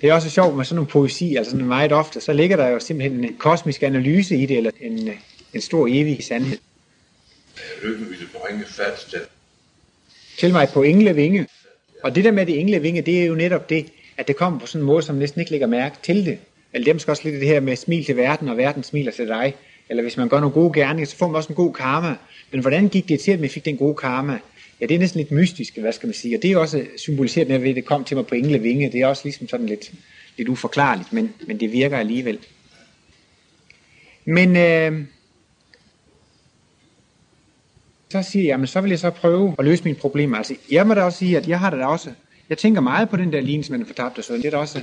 Det er også sjovt med sådan nogle poesi, altså sådan meget ofte, så ligger der jo simpelthen en kosmisk analyse i det, eller en, en stor evig sandhed. Lykken ville bringe fat til. Til mig på englevinge. Og det der med det englevinge, det er jo netop det, at det kommer på sådan en måde, som næsten ikke lægger mærke til det. Eller dem skal også lidt det her med smil til verden, og verden smiler til dig. Eller hvis man gør nogle gode gerninger, så får man også en god karma. Men hvordan gik det til, at man fik den gode karma? Ja, det er næsten lidt mystisk, hvad skal man sige. Og det er også symboliseret med, at det kom til mig på englevinge. Det er også ligesom sådan lidt, lidt uforklarligt, men, men det virker alligevel. Men øh, så siger jeg, jamen så vil jeg så prøve at løse mine problemer. Altså, jeg må da også sige, at jeg har da også, jeg tænker meget på den der lignelse med den fortabte søn. Det er da også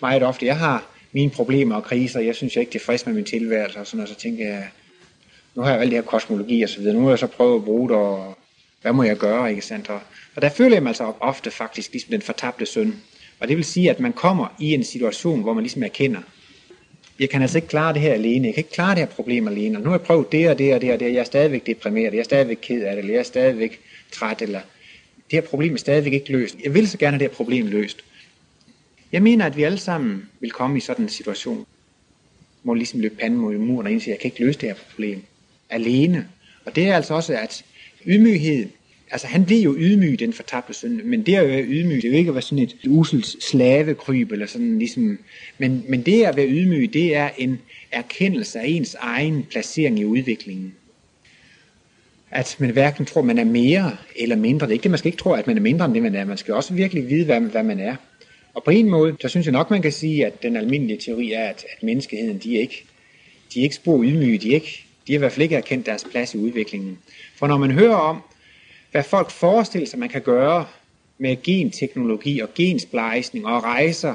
meget ofte. Jeg har mine problemer og kriser, jeg synes jeg er ikke tilfreds med min tilværelse, og sådan, og så tænker jeg, nu har jeg alt det her kosmologi og så videre, nu må jeg så prøve at bruge det, og hvad må jeg gøre, ikke sandt? Og, og der føler jeg mig altså ofte faktisk ligesom den fortabte søn. Og det vil sige, at man kommer i en situation, hvor man ligesom erkender, jeg kan altså ikke klare det her alene, jeg kan ikke klare det her problem alene, og nu har jeg prøvet det og det og det og det, jeg er stadigvæk deprimeret, jeg er stadigvæk ked af det, eller jeg er stadigvæk træt, eller det her problem er stadigvæk ikke løst. Jeg vil så gerne have det her problem løst. Jeg mener, at vi alle sammen vil komme i sådan en situation, hvor ligesom løbe panden mod muren og indse, at jeg kan ikke løse det her problem alene. Og det er altså også, at ydmyghed, altså han blev jo ydmyg, den fortabte søn, men det at være ydmyg, det er jo ikke at være sådan et uselt slavekryb, eller sådan ligesom, men, men det at være ydmyg, det er en erkendelse af ens egen placering i udviklingen. At man hverken tror, man er mere eller mindre. Det er ikke det, man skal ikke tro, at man er mindre end det, man er. Man skal også virkelig vide, hvad, hvad man er. Og på en måde, så synes jeg nok, man kan sige, at den almindelige teori er, at, at menneskeheden, de er ikke, de er ikke spor ydmyge, de er, ikke, de har i hvert fald ikke erkendt deres plads i udviklingen. For når man hører om, hvad folk forestiller sig, man kan gøre med genteknologi og gensplejsning og rejser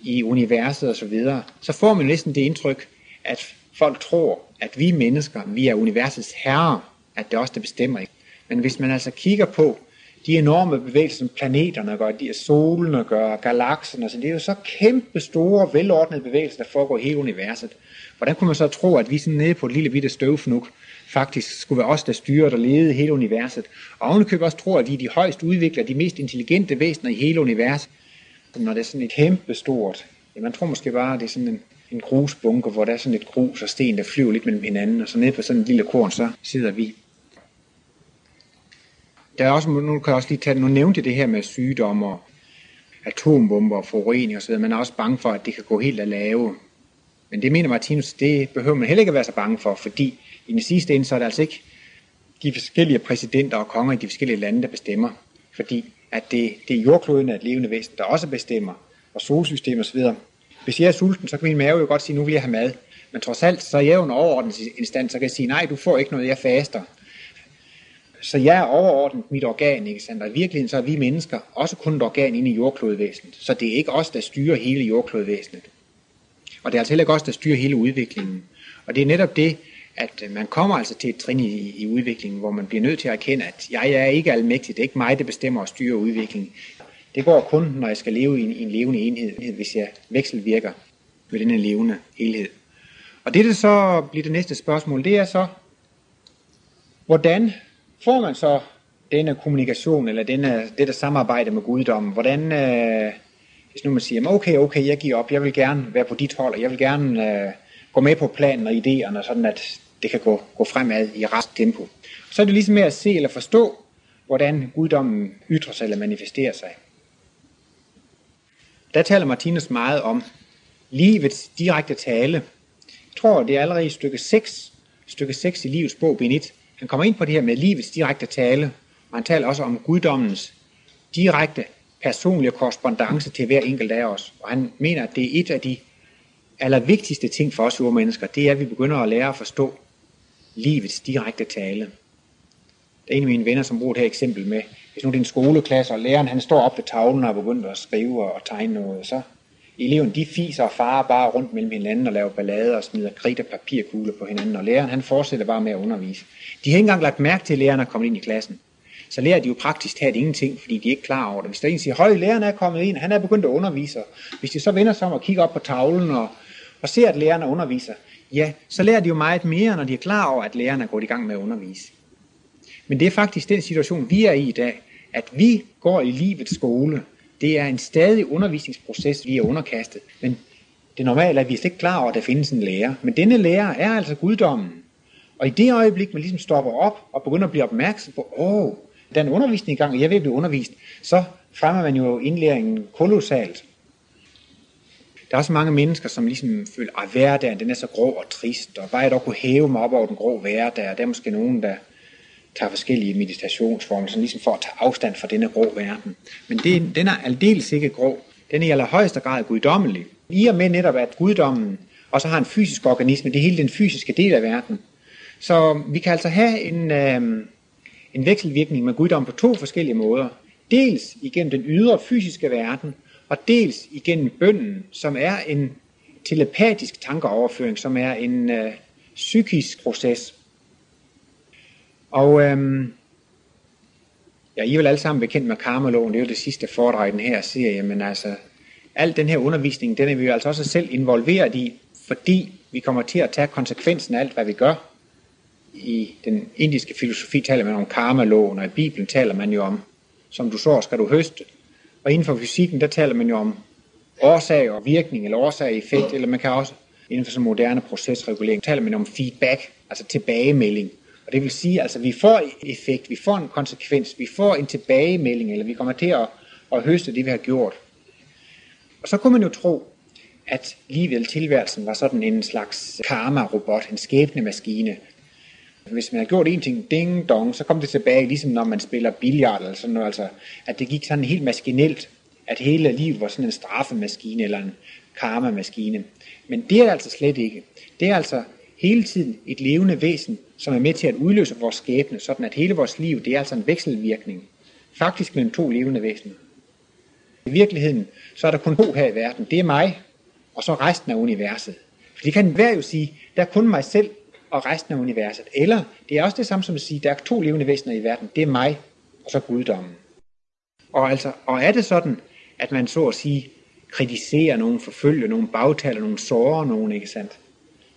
i universet osv., så, videre, så får man næsten det indtryk, at folk tror, at vi mennesker, vi er universets herrer, at det er os, der bestemmer. Men hvis man altså kigger på, de enorme bevægelser, som planeterne gør, de er solen og gør, galakserne, så det er jo så kæmpe store, velordnede bevægelser, der foregår i hele universet. Hvordan kunne man så tro, at vi sådan nede på et lille bitte støvfnuk, faktisk skulle være os, der styrer og leder hele universet. Og ovenikøbet også tror, at vi er de højst udviklede, de mest intelligente væsener i hele universet. Når det er sådan et kæmpe stort, ja, man tror måske bare, at det er sådan en, en grusbunke, hvor der er sådan et grus og sten, der flyver lidt mellem hinanden, og så nede på sådan et lille korn, så sidder vi der er også, nu kan jeg også lige tage, nu nævnte det her med sygdomme og atombomber og forurening osv., man er også bange for, at det kan gå helt at lave. Men det mener Martinus, det behøver man heller ikke at være så bange for, fordi i den sidste ende, så er det altså ikke de forskellige præsidenter og konger i de forskellige lande, der bestemmer. Fordi at det, det er jordkloden af et levende væsen, der også bestemmer, og solsystem osv. Hvis jeg er sulten, så kan min mave jo godt sige, nu vil jeg have mad. Men trods alt, så er jeg jo en overordnet instans, så kan jeg sige, nej, du får ikke noget, jeg faster. Så jeg er overordnet mit organ, ikke sandt? Og i virkeligheden så er vi mennesker også kun et organ inde i jordklodvæsenet. Så det er ikke os, der styrer hele jordklodvæsenet. Og det er altså heller ikke os, der styrer hele udviklingen. Og det er netop det, at øh, man kommer altså til et trin i, i udviklingen, hvor man bliver nødt til at erkende, at jeg er ikke almægtig. Det er ikke mig, der bestemmer og styrer udviklingen. Det går kun, når jeg skal leve i en, i en levende enhed, hvis jeg vekselvirker med denne levende helhed. Og det, der så bliver det næste spørgsmål, det er så, hvordan får man så denne kommunikation, eller denne, dette samarbejde med guddommen, hvordan, øh, hvis nu man siger, okay, okay, jeg giver op, jeg vil gerne være på dit hold, og jeg vil gerne øh, gå med på planen og idéerne, sådan at det kan gå, gå fremad i rask tempo. Så er det ligesom med at se eller forstå, hvordan guddommen ytrer sig eller manifesterer sig. Der taler Martinus meget om livets direkte tale. Jeg tror, det er allerede i stykke 6, stykke 6 i livets bog, Benit. han kommer ind på det her med livets direkte tale, og han taler også om guddommens direkte personlige korrespondence til hver enkelt af os. Og han mener, at det er et af de allervigtigste ting for os mennesker, det er, at vi begynder at lære at forstå livets direkte tale. Der er en af mine venner, som bruger det her eksempel med, hvis nu det er en skoleklasse, og læreren han står op ved tavlen og er begyndt at skrive og tegne noget, så eleven de fiser og farer bare rundt mellem hinanden og laver ballade og smider kridt og papirkugler på hinanden, og læreren han fortsætter bare med at undervise. De har ikke engang lagt mærke til, at læreren er kommet ind i klassen så lærer de jo praktisk talt ingenting, fordi de er ikke klar over det. Hvis der en siger, høj, læreren er kommet ind, han er begyndt at undervise, hvis de så vender sig om og kigger op på tavlen og, og ser, at læreren underviser, ja, så lærer de jo meget mere, når de er klar over, at læreren er gået i gang med at undervise. Men det er faktisk den situation, vi er i i dag, at vi går i livets skole. Det er en stadig undervisningsproces, vi er underkastet. Men det normale er, at vi er slet ikke klar over, at der findes en lærer. Men denne lærer er altså guddommen. Og i det øjeblik, man ligesom stopper op og begynder at blive opmærksom på, åh, der er en undervisning i gang, og jeg vil blive undervist, så fremmer man jo indlæringen kolossalt. Der er også mange mennesker, som ligesom føler, at hverdagen den er så grå og trist, og bare jeg dog kunne hæve mig op over den grå hverdag, og der er måske nogen, der tager forskellige meditationsformer, sådan ligesom for at tage afstand fra denne grå verden. Men det, den er aldeles ikke grå. Den er i allerhøjeste grad guddommelig. I og med netop, at guddommen og så har en fysisk organisme, det er hele den fysiske del af verden. Så vi kan altså have en, øh, en vekselvirkning med guddom på to forskellige måder. Dels igennem den ydre fysiske verden, og dels igennem bønden, som er en telepatisk tankeoverføring, som er en øh, psykisk proces. Og øhm, ja, I er vel alle sammen bekendt med karmaloven, det er jo det sidste foredrag i den her serie, men altså, al den her undervisning, den er vi jo altså også selv involveret i, fordi vi kommer til at tage konsekvensen af alt, hvad vi gør. I den indiske filosofi taler man om karmaloven, og i Bibelen taler man jo om, som du så, skal du høste. Og inden for fysikken, der taler man jo om årsag og virkning, eller årsag og effekt, eller man kan også, inden for så moderne procesregulering, taler man om feedback, altså tilbagemelding. Og det vil sige, altså vi får effekt, vi får en konsekvens, vi får en tilbagemelding, eller vi kommer til at, at høste det, vi har gjort. Og så kunne man jo tro, at livet eller tilværelsen var sådan en slags karma-robot, en skæbnemaskine. Hvis man har gjort en ting, ding dong, så kom det tilbage, ligesom når man spiller billard eller sådan noget, altså, at det gik sådan helt maskinelt, at hele livet var sådan en straffemaskine eller en karma-maskine. Men det er det altså slet ikke. Det er altså hele tiden et levende væsen, som er med til at udløse vores skæbne, sådan at hele vores liv, det er altså en vekselvirkning. Faktisk mellem to levende væsener. I virkeligheden, så er der kun to her i verden. Det er mig, og så resten af universet. For det kan hver jo sige, der er kun mig selv og resten af universet. Eller det er også det samme som at sige, der er to levende væsener i verden. Det er mig, og så guddommen. Og, altså, og er det sådan, at man så at sige kritiserer nogen, forfølger nogen, bagtaler nogen, sårer nogen, ikke sandt?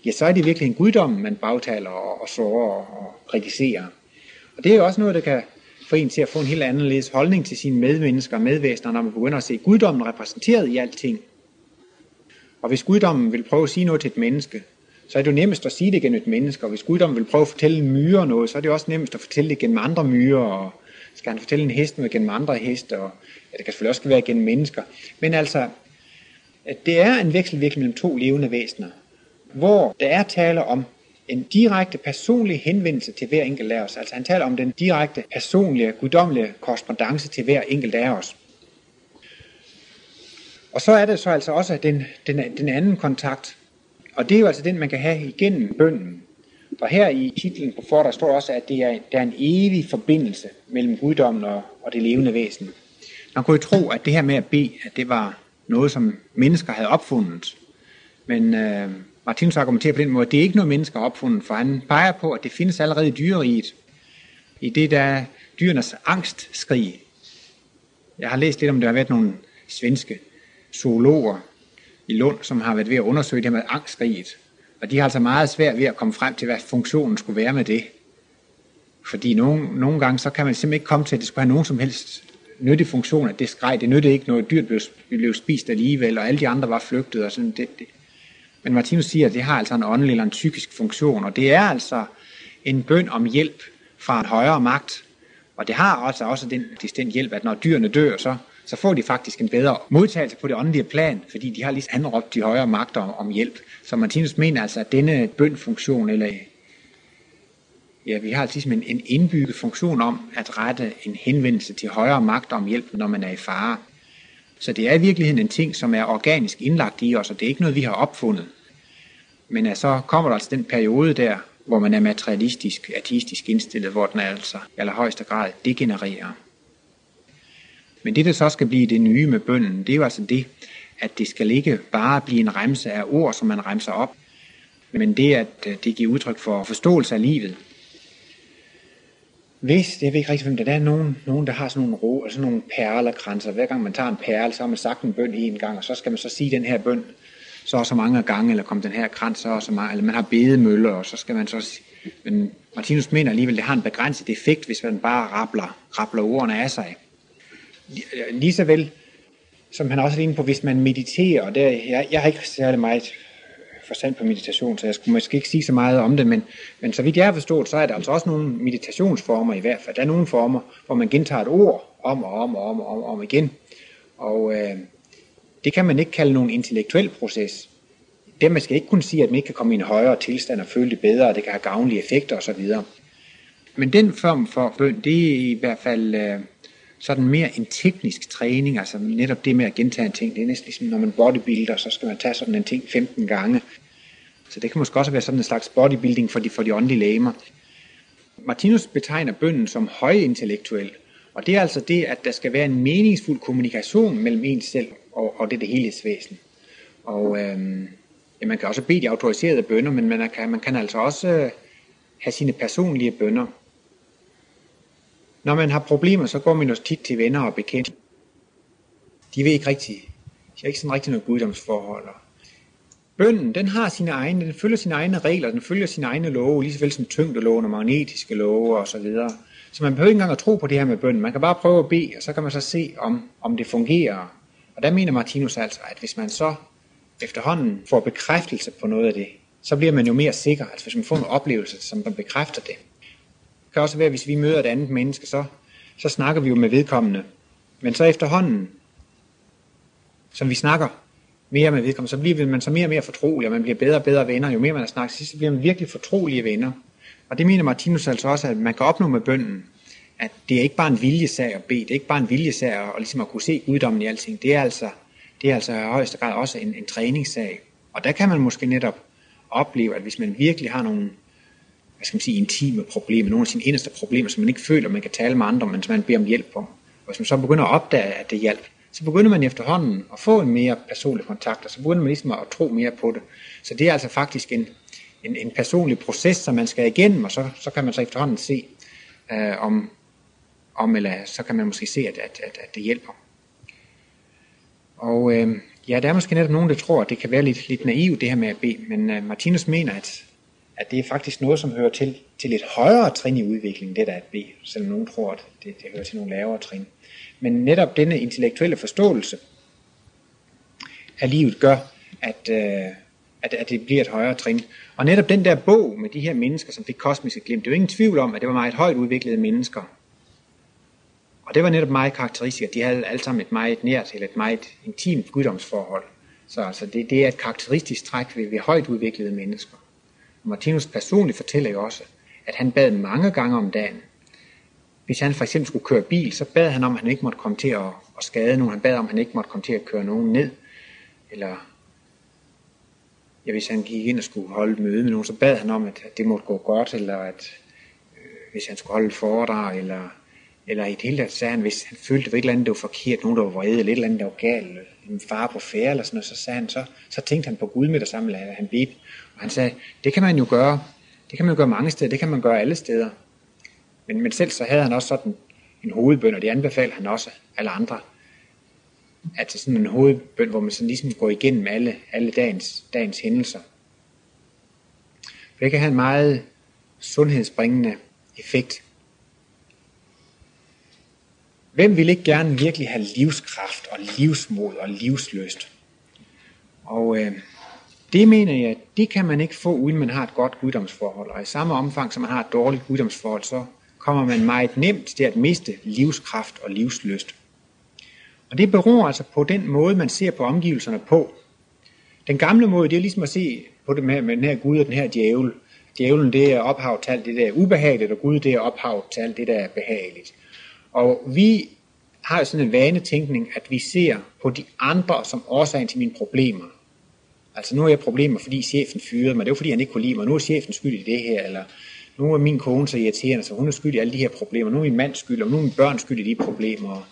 ja, så er det virkelig en guddom, man bagtaler og, og sårer og, og kritiserer. Og det er jo også noget, der kan få en til at få en helt anderledes holdning til sine medmennesker og medvæsener, når man begynder at se guddommen repræsenteret i alting. Og hvis guddommen vil prøve at sige noget til et menneske, så er det jo nemmest at sige det gennem et menneske, og hvis guddommen vil prøve at fortælle en myre noget, så er det også nemmest at fortælle det gennem andre myrer, og skal han fortælle en hest noget gennem andre heste, og ja, det kan selvfølgelig også være gennem mennesker. Men altså, det er en vekselvirkning mellem to levende væsener, hvor der er tale om en direkte personlig henvendelse til hver enkelt af os. Altså han taler om den direkte personlige, guddommelige korrespondence til hver enkelt af os. Og så er det så altså også den, den, den anden kontakt, og det er jo altså den, man kan have igennem bønden. Og her i titlen på for, der står også, at det er, der er en evig forbindelse mellem guddommen og, og det levende væsen. Man kunne jo tro, at det her med at bede, at det var noget, som mennesker havde opfundet. Men øh, Martinus argumenterer på den måde, at det er ikke noget, mennesker har opfundet, for han peger på, at det findes allerede i dyreriget. I det, der er dyrenes angstskrig. Jeg har læst lidt om, der har været nogle svenske zoologer i Lund, som har været ved at undersøge det med angstriget. Og de har altså meget svært ved at komme frem til, hvad funktionen skulle være med det. Fordi nogle, nogle gange, så kan man simpelthen ikke komme til, at det skulle have nogen som helst nyttig funktion, at det skreg. Det nyttede ikke noget. Dyrt blev, blev spist alligevel, og alle de andre var flygtet. Og sådan. Det, det, men Martinus siger, at det har altså en åndelig eller en psykisk funktion, og det er altså en bøn om hjælp fra en højere magt. Og det har altså også den, den hjælp, at når dyrene dør, så, så får de faktisk en bedre modtagelse på det åndelige plan, fordi de har lige anråbt de højere magter om, om hjælp. Så Martinus mener altså, at denne bønfunktion, eller ja, vi har altså en, en indbygget funktion om at rette en henvendelse til højere magter om hjælp, når man er i fare. Så det er i virkeligheden en ting, som er organisk indlagt i os, og det er ikke noget, vi har opfundet. Men at så kommer der altså den periode der, hvor man er materialistisk, ateistisk indstillet, hvor den altså i allerhøjeste grad degenererer. Men det, der så skal blive det nye med bønden, det er jo altså det, at det skal ikke bare blive en remse af ord, som man remser op, men det, at øh, det giver udtryk for forståelse af livet. hvis, jeg ved ikke rigtig, hvem det er, der er nogen, nogen, der har sådan nogle ro, altså sådan nogle perlekranser. Hver gang man tager en perle, så har man sagt en bøn en gang, og så skal man så sige den her bøn så og så mange gange, eller kom den her krans så og så mange, eller man har bedemøller, og så skal man så sige, men Martinus mener alligevel, det har en begrænset effekt, hvis man bare rappler, rappler ordene af sig. Lige så vel, som han også er inde på, hvis man mediterer, og der, jeg, jeg har ikke særlig meget forstand på meditation, så jeg skulle måske ikke sige så meget om det, men, men så vidt jeg har forstået, så er der altså også nogle meditationsformer i hvert fald. Der er nogle former, hvor man gentager et ord om og om og om og om, om igen. Og øh, det kan man ikke kalde nogen intellektuel proces. Det man skal ikke kunne sige, at man ikke kan komme i en højere tilstand og føle det bedre, og det kan have gavnlige effekter osv. Men den form for bøn, det er i hvert fald øh, sådan mere en teknisk træning, altså netop det med at gentage en ting. Det er næsten ligesom, når man bodybuilder, så skal man tage sådan en ting 15 gange. Så det kan måske også være sådan en slags bodybuilding for de, for de åndelige lægemer. Martinus betegner bønden som højintellektuel, og det er altså det, at der skal være en meningsfuld kommunikation mellem ens selv og, og det, det helhedsvæsen. Og øhm, ja, man kan også bede de autoriserede bønder, men man kan, man kan altså også øh, have sine personlige bønder. Når man har problemer, så går man også tit til venner og bekendte. De ved ikke rigtigt. de har ikke sådan rigtig noget guddomsforhold. Bønden, den har sine egne, den følger sine egne regler, den følger sine egne love, lige så vel som tyngdeloven og magnetiske love og så videre. Så man behøver ikke engang at tro på det her med bønden. Man kan bare prøve at bede, og så kan man så se, om, om det fungerer. Og der mener Martinus altså, at hvis man så efterhånden får bekræftelse på noget af det, så bliver man jo mere sikker. Altså hvis man får en oplevelse, som bekræfter det. Det kan også være, at hvis vi møder et andet menneske, så, så snakker vi jo med vedkommende. Men så efterhånden, som vi snakker mere med vedkommende, så bliver man så mere og mere fortrolig, og man bliver bedre og bedre venner. Jo mere man har snakket, så bliver man virkelig fortrolige venner. Og det mener Martinus altså også, at man kan opnå med bønden, at det er ikke bare en viljesag at bede, det er ikke bare en viljesag at, ligesom at kunne se guddommen i alting, det er altså, det er altså i højeste grad også en, en træningssag. Og der kan man måske netop opleve, at hvis man virkelig har nogle hvad skal man sige, intime problemer, nogle af sine inderste problemer, som man ikke føler, man kan tale med andre, men som man beder om hjælp om. Og hvis man så begynder at opdage, at det hjælp, så begynder man efterhånden at få en mere personlig kontakt, og så begynder man ligesom at tro mere på det. Så det er altså faktisk en, en, en personlig proces, som man skal igennem, og så, så kan man så efterhånden se, øh, om, om, eller så kan man måske se, at, at, at, at det hjælper. Og øh, ja, der er måske netop nogen, der tror, at det kan være lidt, lidt naivt det her med at bede, men øh, Martinus mener, at, at det er faktisk noget, som hører til, til et højere trin i udviklingen, det der at B, selvom nogen tror, at det, det hører til nogle lavere trin. Men netop denne intellektuelle forståelse af livet gør, at, øh, at, at det bliver et højere trin. Og netop den der bog med de her mennesker, som fik kosmiske glimt, det er jo ingen tvivl om, at det var meget højt udviklede mennesker. Og det var netop meget karakteristisk, at de havde alle sammen et meget nært eller et meget intimt guddomsforhold. Så altså det, det er et karakteristisk træk ved, ved højt udviklede mennesker. Martinus personligt fortæller jo også, at han bad mange gange om dagen. Hvis han for eksempel skulle køre bil, så bad han om, at han ikke måtte komme til at, at skade nogen. Han bad om, at han ikke måtte komme til at køre nogen ned. Eller ja, hvis han gik ind og skulle holde møde med nogen, så bad han om, at det måtte gå godt, eller at øh, hvis han skulle holde et foredrag, eller, eller i det hele taget sagde han, hvis han følte, at det var et eller andet, der var forkert, nogen der var vrede, eller et eller andet, der var galt, en far på færre, eller sådan noget, så sagde han, så, så tænkte han på Gud med det samme, eller han bedte. Og han sagde, det kan man jo gøre, det kan man jo gøre mange steder, det kan man gøre alle steder. Men, men selv så havde han også sådan en hovedbøn, og det anbefalede han også alle andre, at sådan en hovedbøn, hvor man sådan ligesom går igennem alle, alle dagens, dagens hændelser. For det kan have en meget sundhedsbringende effekt. Hvem vil ikke gerne virkelig have livskraft og livsmod og livsløst? Og øh, det mener jeg, det kan man ikke få, uden man har et godt guddomsforhold. Og i samme omfang, som man har et dårligt guddomsforhold, så kommer man meget nemt til at miste livskraft og livsløst. Og det beror altså på den måde, man ser på omgivelserne på. Den gamle måde, det er ligesom at se på det med, med den her Gud og den her djævel. Djævlen, det er ophav til alt det, der er ubehageligt, og Gud, det er ophav til alt det, der er behageligt. Og vi har jo sådan en vanetænkning, at vi ser på de andre som årsagen til mine problemer. Altså nu har jeg problemer, fordi chefen fyrede mig. Det var fordi, han ikke kunne lide mig. Nu er chefen skyld i det her. Eller nu er min kone så irriterende, så hun er skyld i alle de her problemer. Nu er min mand skyld, og nu er min børn skyld i de problemer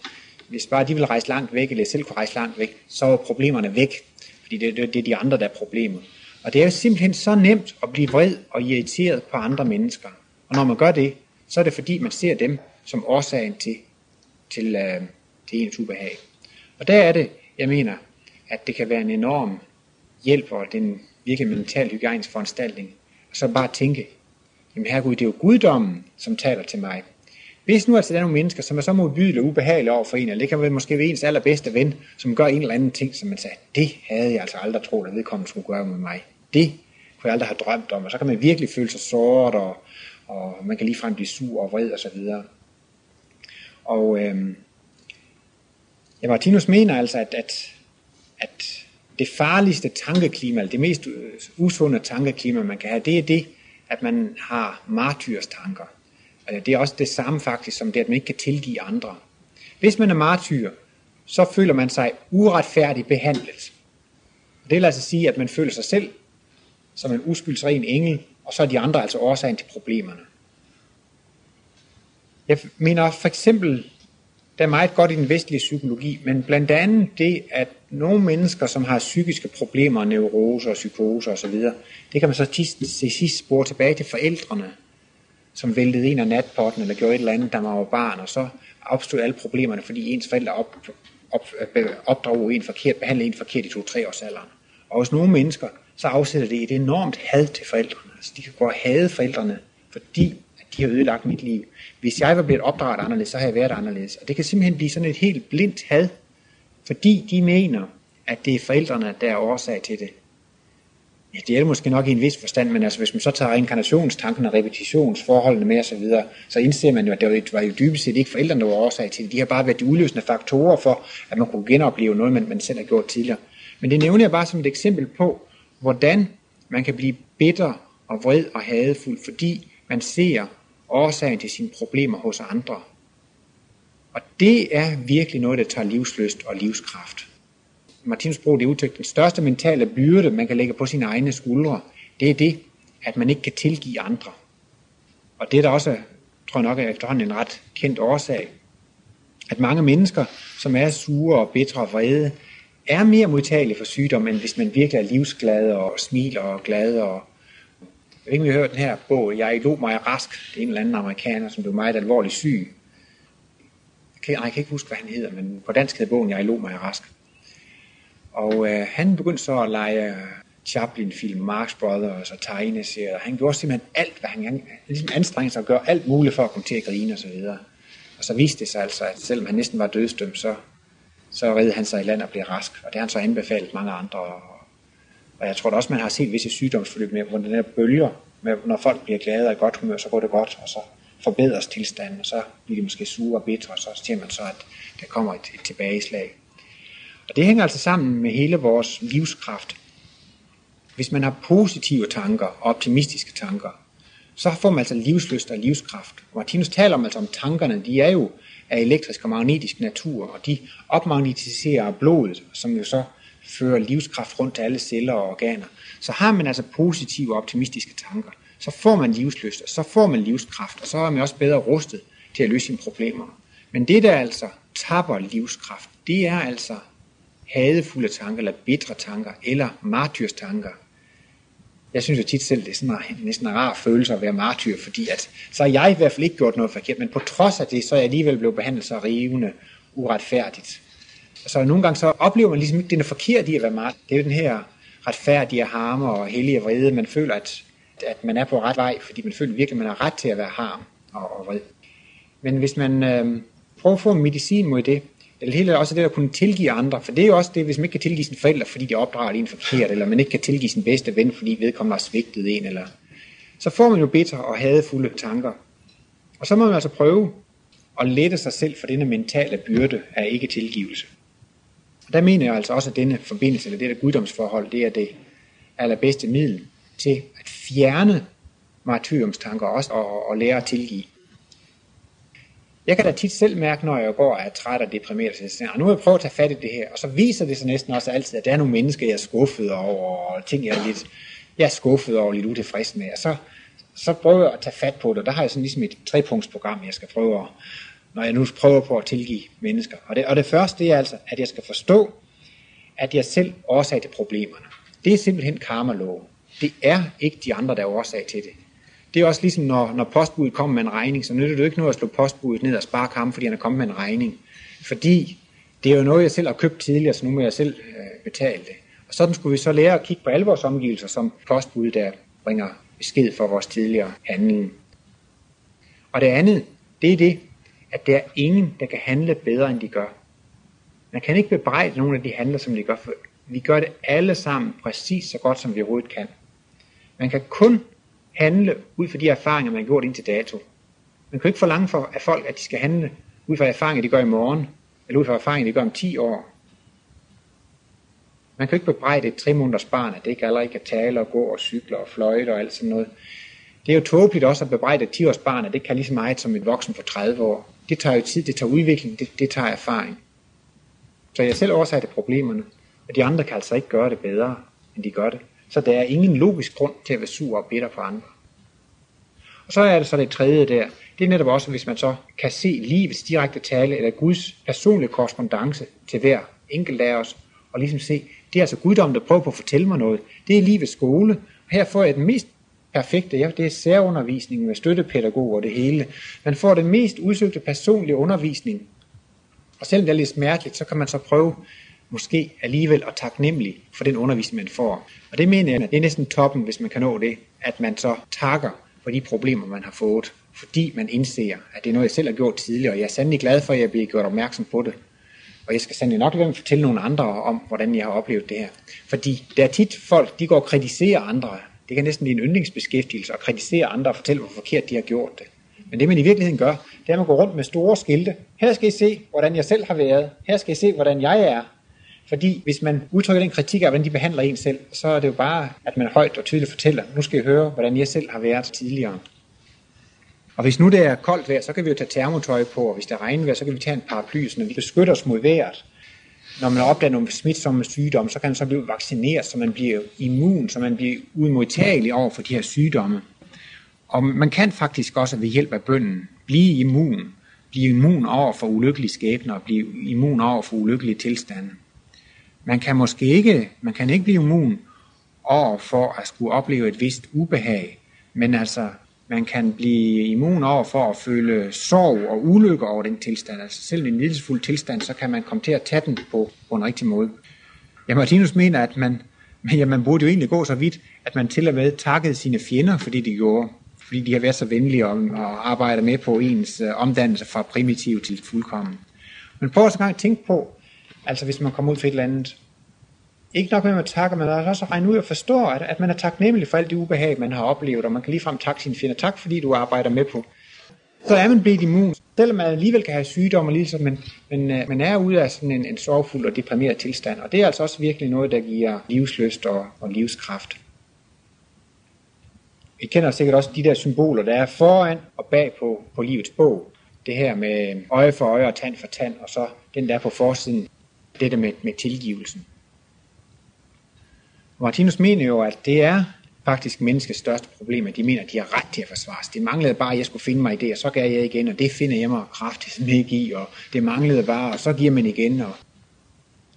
hvis bare de vil rejse langt væk, eller selv kunne rejse langt væk, så er problemerne væk. Fordi det, det, det er de andre, der er problemet. Og det er jo simpelthen så nemt at blive vred og irriteret på andre mennesker. Og når man gør det, så er det fordi, man ser dem som årsagen til, til, øh, til ens ubehag. Og der er det, jeg mener, at det kan være en enorm hjælper den virkelig mental hygiejnisk foranstaltning, og så bare tænke, jamen herregud, det er jo guddommen, som taler til mig. Hvis nu altså der er nogle mennesker, som er så modbydelige og ubehagelige over for en, eller det kan være måske være ens allerbedste ven, som gør en eller anden ting, som man sagde, det havde jeg altså aldrig troet, at vedkommende skulle gøre med mig. Det kunne jeg aldrig have drømt om, og så kan man virkelig føle sig såret, og, og man kan ligefrem blive sur og vred og så videre. Og øhm, ja, Martinus mener altså, at, at, at det farligste tankeklima, eller det mest øh, usunde tankeklima, man kan have, det er det, at man har martyrs tanker. Altså, det er også det samme faktisk, som det, at man ikke kan tilgive andre. Hvis man er martyr, så føler man sig uretfærdigt behandlet. Det vil altså sige, at man føler sig selv som en uskyldsren engel, og så er de andre altså årsagen til problemerne. Jeg mener for eksempel, der er meget godt i den vestlige psykologi, men blandt andet det, at nogle mennesker, som har psykiske problemer, neuroser, psykoser osv., det kan man så til sidst spore tilbage til forældrene, som væltede en af natpotten, eller gjorde et eller andet, da man var barn, og så opstod alle problemerne, fordi ens forældre op, op, øh, opdrog en forkert, behandlede en forkert i to-tre års alderen. Og hos nogle mennesker, så afsætter det et enormt had til forældrene. Altså, de kan gå og hade forældrene, fordi de har ødelagt mit liv. Hvis jeg var blevet opdraget anderledes, så havde jeg været anderledes. Og det kan simpelthen blive sådan et helt blindt had, fordi de mener, at det er forældrene, der er årsag til det. Ja, det er det måske nok i en vis forstand, men altså, hvis man så tager reinkarnationstanken og repetitionsforholdene med osv., så, så indser man jo, at det var jo dybest set ikke forældrene, der var årsag til det. De har bare været de udløsende faktorer for, at man kunne genopleve noget, man, man selv har gjort tidligere. Men det nævner jeg bare som et eksempel på, hvordan man kan blive bitter og vred og hadefuld, fordi man ser årsagen til sine problemer hos andre. Og det er virkelig noget, der tager livsløst og livskraft. Martinus bruger det udtryk, den største mentale byrde, man kan lægge på sine egne skuldre, det er det, at man ikke kan tilgive andre. Og det er der også, tror jeg nok, er efterhånden en ret kendt årsag. At mange mennesker, som er sure og bitre og vrede, er mere modtagelige for sygdom, end hvis man virkelig er livsglad og smiler og glad. Og jeg ved ikke, om I har hørt den her bog, Jeg lå mig rask. Det er en eller anden amerikaner, som blev meget alvorligt syg. Jeg kan, jeg kan ikke huske, hvad han hedder, men på dansk hedder bogen Jeg lå mig rask. Og øh, han begyndte så at lege øh, Chaplin-film, Marx Brothers og tegneserier. Han gjorde simpelthen alt, hvad han, han ligesom anstrengte sig at gøre alt muligt for at komme til at grine og så videre. Og så viste det sig altså, at selvom han næsten var dødsdømt, så, så redde han sig i land og blev rask. Og det har han så anbefalet mange andre. Og jeg tror da også, man har set visse sygdomsforløb med, hvor den der bølger, med, når folk bliver glade og i godt humør, så går det godt, og så forbedres tilstanden, og så bliver de måske sure og bitre, og så ser man så, at der kommer et, et tilbageslag. Og det hænger altså sammen med hele vores livskraft. Hvis man har positive tanker og optimistiske tanker, så får man altså livsløst og livskraft. Martinus taler om, altså om tankerne, de er jo af elektrisk og magnetisk natur, og de opmagnetiserer blodet, som jo så fører livskraft rundt til alle celler og organer. Så har man altså positive og optimistiske tanker, så får man livsløst, og så får man livskraft, og så er man også bedre rustet til at løse sine problemer. Men det, der altså tapper livskraft, det er altså hadefulde tanker, eller bitre tanker, eller martyrstanker. Jeg synes jo tit selv, det er sådan en, næsten en rar følelse at være martyr, fordi at, så har jeg i hvert fald ikke gjort noget forkert, men på trods af det, så er jeg alligevel blevet behandlet så rivende, uretfærdigt. Så nogle gange så oplever man ligesom ikke, det er forkert i at være martyr. Det er jo den her retfærdige harme og hellige vrede. Man føler, at, at man er på ret vej, fordi man føler virkelig, at man har ret til at være harm og, og vred. Men hvis man øh, prøver at få en medicin mod det, eller hele også det at kunne tilgive andre, for det er jo også det, hvis man ikke kan tilgive sine forældre, fordi de opdrager en forkert, eller man ikke kan tilgive sin bedste ven, fordi vedkommende har svigtet en, eller så får man jo bitter og hadefulde tanker. Og så må man altså prøve at lette sig selv for denne mentale byrde af ikke tilgivelse. Og der mener jeg altså også, at denne forbindelse, eller det der guddomsforhold, det er det allerbedste middel til at fjerne martyrumstanker også, og, og lære at tilgive. Jeg kan da tit selv mærke, når jeg går og er træt og deprimeret, så jeg siger, nu vil jeg prøve at tage fat i det her. Og så viser det sig næsten også altid, at der er nogle mennesker, jeg er skuffet over, og ting, jeg er lidt, jeg er skuffet over, lidt utilfreds med. Og så, så prøver jeg at tage fat på det, og der har jeg sådan ligesom et trepunktsprogram, jeg skal prøve at, når jeg nu prøver på at tilgive mennesker. Og det, og det første det er altså, at jeg skal forstå, at jeg selv er årsag til problemerne. Det er simpelthen karma Det er ikke de andre, der er årsag til det. Det er også ligesom, når, når postbuddet kommer med en regning, så nytter det jo ikke noget at slå postbuddet ned og spare ham, fordi han er kommet med en regning. Fordi det er jo noget, jeg selv har købt tidligere, så nu må jeg selv øh, betale det. Og sådan skulle vi så lære at kigge på alle vores omgivelser som postbud, der bringer besked for vores tidligere handling. Og det andet, det er det, at der er ingen, der kan handle bedre, end de gør. Man kan ikke bebrejde nogen af de handler, som de gør, for vi gør det alle sammen præcis så godt, som vi overhovedet kan. Man kan kun handle ud fra de erfaringer, man har gjort indtil dato. Man kan ikke forlange for, af folk, at de skal handle ud fra erfaringer, de gør i morgen, eller ud fra erfaringer, de gør om 10 år. Man kan ikke bebrejde et tre måneders barn, at det ikke allerede kan tale og gå og cykle og fløjte og alt sådan noget. Det er jo tåbeligt også at bebrejde et 10 års barn, at det kan lige så meget som et voksen for 30 år. Det tager jo tid, det tager udvikling, det, det tager erfaring. Så jeg selv årsag problemerne, og de andre kan altså ikke gøre det bedre, end de gør det. Så der er ingen logisk grund til at være sur og bitter på andre. Og så er det så det tredje der. Det er netop også, hvis man så kan se livets direkte tale, eller Guds personlige korrespondence til hver enkelt af os, og ligesom se, det er altså guddommen, der prøver på at fortælle mig noget. Det er livets skole, og her får jeg den mest perfekte, ja, det er særundervisning med støttepædagog og det hele. Man får den mest udsøgte personlige undervisning. Og selvom det er lidt smerteligt, så kan man så prøve måske alligevel at taknemmelig for den undervisning, man får. Og det mener jeg, at det er næsten toppen, hvis man kan nå det, at man så takker for de problemer, man har fået, fordi man indser, at det er noget, jeg selv har gjort tidligere, og jeg er sandelig glad for, at jeg bliver gjort opmærksom på det. Og jeg skal sandelig nok være fortælle nogle andre om, hvordan jeg har oplevet det her. Fordi der er tit folk, de går og kritiserer andre. Det kan næsten blive en yndlingsbeskæftigelse at kritisere andre og fortælle, hvor forkert de har gjort det. Men det man i virkeligheden gør, det er at man går rundt med store skilte. Her skal I se, hvordan jeg selv har været. Her skal I se, hvordan jeg er. Fordi hvis man udtrykker den kritik af, hvordan de behandler en selv, så er det jo bare, at man højt og tydeligt fortæller, nu skal I høre, hvordan jeg selv har været tidligere. Og hvis nu det er koldt vejr, så kan vi jo tage termotøj på, og hvis det er regnvejr, så kan vi tage en paraply, så vi beskytter os mod vejret. Når man opdager nogle smitsomme sygdomme, så kan man så blive vaccineret, så man bliver immun, så man bliver udmodtagelig over for de her sygdomme. Og man kan faktisk også ved hjælp af bønden blive immun, blive immun over for ulykkelige skæbner og blive immun over for ulykkelige tilstande. Man kan måske ikke, man kan ikke blive immun over for at skulle opleve et vist ubehag, men altså man kan blive immun over for at føle sorg og ulykke over den tilstand. Altså selv en lidelsesfuld tilstand, så kan man komme til at tage den på, på en rigtig måde. Ja, Martinus mener, at man, <laughs> ja, man burde jo egentlig gå så vidt, at man til og med takkede sine fjender, fordi de gjorde, fordi de har været så venlige og, at arbejde med på ens øh, omdannelse fra primitiv til fuldkommen. Men prøv også en gang at tænke på, altså hvis man kommer ud for et eller andet ikke nok med, at man takker, men også at regne ud og forstå, at, at man er taknemmelig for alt det ubehag, man har oplevet, og man kan ligefrem takke sine fjender. Tak, fordi du arbejder med på. Så er man blevet immun. Selvom man alligevel kan have sygdom og men, men uh, man er ude af sådan en, en sorgfuld og deprimeret tilstand. Og det er altså også virkelig noget, der giver livsløst og, og livskraft. Vi kender sikkert også de der symboler, der er foran og bag på, på livets bog. Det her med øje for øje og tand for tand, og så den der på forsiden, det der med, med tilgivelsen. Martinus mener jo, at det er faktisk menneskets største problem, at de mener, at de har ret til at forsvares. Det manglede bare, at jeg skulle finde mig i det, og så gav jeg igen, og det finder jeg mig kraftigt med i, og det manglede bare, og så giver man igen. Og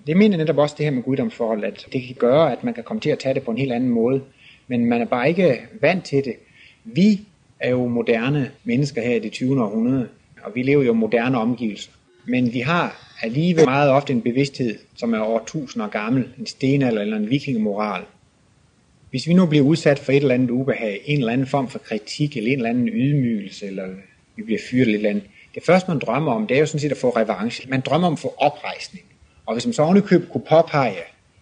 det mener netop også det her med guddomsforhold, at det kan gøre, at man kan komme til at tage det på en helt anden måde, men man er bare ikke vant til det. Vi er jo moderne mennesker her i det 20. århundrede, og vi lever jo i moderne omgivelser. Men vi har alligevel meget ofte en bevidsthed, som er over tusinder år gammel, en stenalder eller en vikingemoral. Hvis vi nu bliver udsat for et eller andet ubehag, en eller anden form for kritik, eller en eller anden ydmygelse, eller vi bliver fyret eller et eller andet, det første man drømmer om, det er jo sådan set at få revanche. Man drømmer om at få oprejsning. Og hvis man så ovenikøbet kunne påpege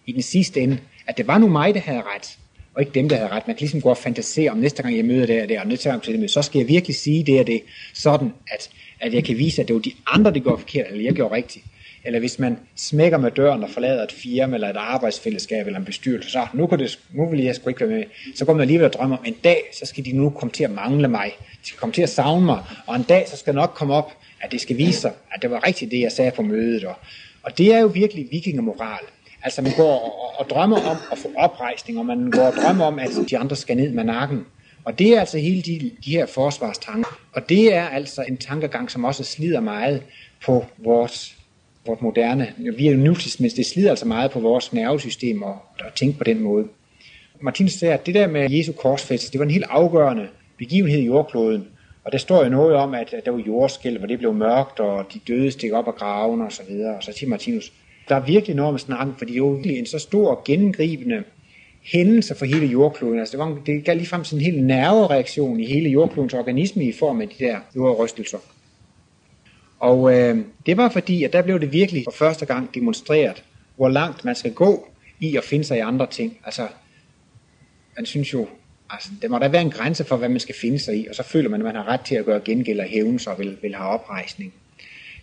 i den sidste ende, at det var nu mig, der havde ret, og ikke dem, der havde ret. Man kan ligesom gå og fantasere om næste gang, jeg møder det og det, og næste gang, jeg møder, så skal jeg virkelig sige det og det, sådan at at jeg kan vise, at det var de andre, der gjorde forkert, eller jeg gjorde rigtigt. Eller hvis man smækker med døren og forlader et firma, eller et arbejdsfællesskab, eller en bestyrelse, så nu, kan det, nu vil jeg sgu ikke være med. Så går man alligevel og drømmer om, en dag, så skal de nu komme til at mangle mig. De skal komme til at savne mig. Og en dag, så skal nok komme op, at det skal vise sig, at det var rigtigt, det jeg sagde på mødet. Og, og det er jo virkelig vikingemoral. Altså man går og, og drømmer om at få oprejsning, og man går og drømmer om, at de andre skal ned med nakken. Og det er altså hele de, de her forsvarstanker. Og det er altså en tankegang, som også slider meget på vores, vores moderne, vi er jo nutidsmennesker, det slider altså meget på vores nervesystem og, og tænke på den måde. Martinus siger, at det der med Jesu korsfæst, det var en helt afgørende begivenhed i jordkloden. Og der står jo noget om, at, at der var jordskæld, hvor det blev mørkt, og de døde stik op af graven og så videre. Og så siger Martinus, der er virkelig noget om snakken, for det er jo en så stor gennemgribende hændelser for hele jordkloden. Altså det, var, det gav ligefrem sådan en helt nervereaktion i hele jordklodens organisme i form af de der jordrystelser. Og øh, det var fordi, at der blev det virkelig for første gang demonstreret, hvor langt man skal gå i at finde sig i andre ting. Altså, man synes jo, altså, der må der være en grænse for, hvad man skal finde sig i, og så føler man, at man har ret til at gøre gengæld og hævn sig og vil, vil have oprejsning.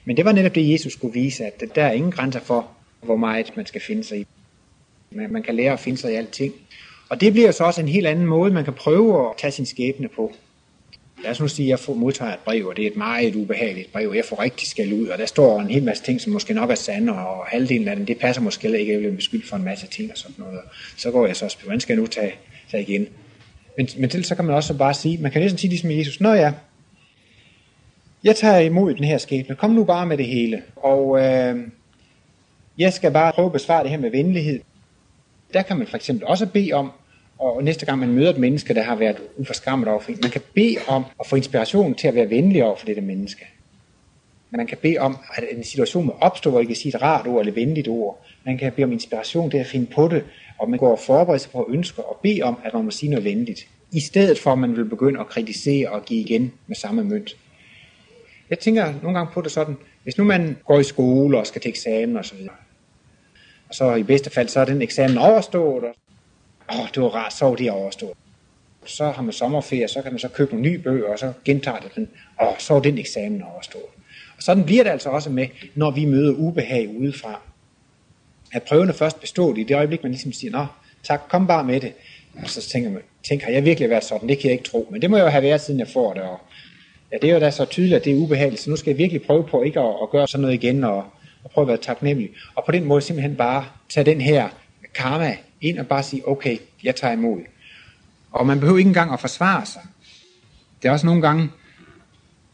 Men det var netop det, Jesus skulle vise, at der er ingen grænser for, hvor meget man skal finde sig i. Man kan lære at finde sig i alting. Og det bliver så også en helt anden måde, man kan prøve at tage sin skæbne på. Lad os nu sige, at jeg får modtager et brev, og det er et meget ubehageligt brev, jeg får rigtig skal ud, og der står en hel masse ting, som måske nok er sande, og halvdelen af dem, det passer måske ikke, jeg bliver beskyldt for en masse ting og sådan noget. Så går jeg så og spørger, hvordan skal jeg nu tage, tage igen? Men, men til så kan man også bare sige, man kan næsten sige ligesom Jesus, Nå ja, jeg tager imod den her skæbne, kom nu bare med det hele, og øh, jeg skal bare prøve at besvare det her med venlighed. Der kan man for eksempel også bede om, og næste gang man møder et menneske, der har været uforskammet over for en, man kan bede om at få inspiration til at være venlig over for dette menneske. Man kan bede om, at en situation må opstå, hvor I kan sige et rart ord eller et venligt ord. Man kan bede om inspiration til at finde på det, og man går og forbereder sig på ønsker og bede om, at man må sige noget venligt. I stedet for, at man vil begynde at kritisere og give igen med samme mønt. Jeg tænker nogle gange på det sådan, hvis nu man går i skole og skal til eksamen osv., og så i bedste fald, så er den eksamen overstået, og åh, det var rart, så var det overstået. Så har man sommerferie, så kan man så købe nogle nye bøger, og så gentager det den, åh, så var den eksamen overstået. Og sådan bliver det altså også med, når vi møder ubehag udefra. At prøvene først bestået i det øjeblik, man ligesom siger, nå, tak, kom bare med det. Og så tænker man, tænker, har jeg virkelig været sådan? Det kan jeg ikke tro. Men det må jeg jo have været, siden jeg får det. Og ja, det er jo da så tydeligt, at det er ubehageligt, så nu skal jeg virkelig prøve på ikke at, at gøre sådan noget igen, og, og prøve at være taknemmelig. Og på den måde simpelthen bare tage den her karma ind og bare sige, okay, jeg tager imod. Og man behøver ikke engang at forsvare sig. Det er også nogle gange,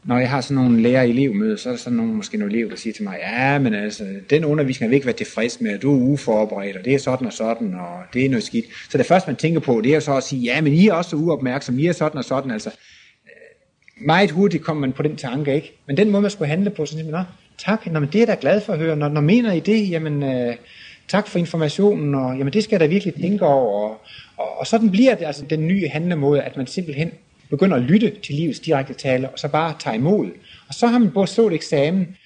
når jeg har sådan nogle lærer elevmøder, så er der sådan nogle, måske nogle elever, der siger til mig, ja, men altså, den undervisning vil ikke være tilfreds med, du er uforberedt, og det er sådan og sådan, og det er noget skidt. Så det første, man tænker på, det er så at sige, ja, men I er også uopmærksomme, I er sådan og sådan, altså. Meget hurtigt kommer man på den tanke, ikke? Men den måde, man skulle handle på, så siger man, tak, Nå, men det er jeg da glad for at høre, når, når mener I det, jamen, øh, tak for informationen, og jamen, det skal jeg da virkelig tænke over, og, og, og sådan bliver det altså den nye handlemåde, at man simpelthen begynder at lytte til livets direkte tale, og så bare tage imod. Og så har man både stået eksamen,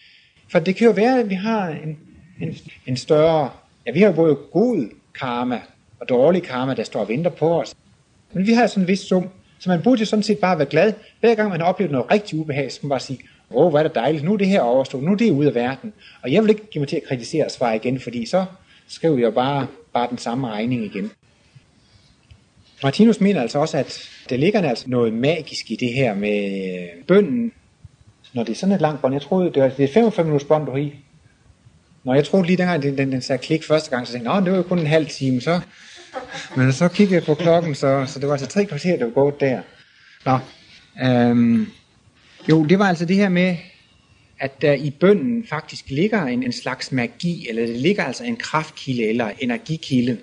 for det kan jo være, at vi har en, en, en større, ja vi har jo både god karma og dårlig karma, der står og venter på os. Men vi har sådan en vis sum, så man burde jo sådan set bare være glad. Hver gang man har oplevet noget rigtig ubehag, så man bare sige, åh, oh, hvor er det dejligt, nu er det her overstået, nu er det ude af verden. Og jeg vil ikke give mig til at kritisere og svare igen, fordi så skriver jeg bare, bare den samme regning igen. Martinus mener altså også, at der ligger altså noget magisk i det her med bønden, når det er sådan et langt bånd. Jeg troede, det var det er 45 minutters bånd, du har i. Når jeg troede lige dengang, den, den, den sagde klik første gang, så tænkte jeg, det var jo kun en halv time, så. Men så kiggede jeg på klokken, så, så det var altså tre kvarter, der var gået der. Nå, øhm, jo, det var altså det her med, at der i bønden faktisk ligger en, en slags magi, eller det ligger altså en kraftkilde eller energikilde.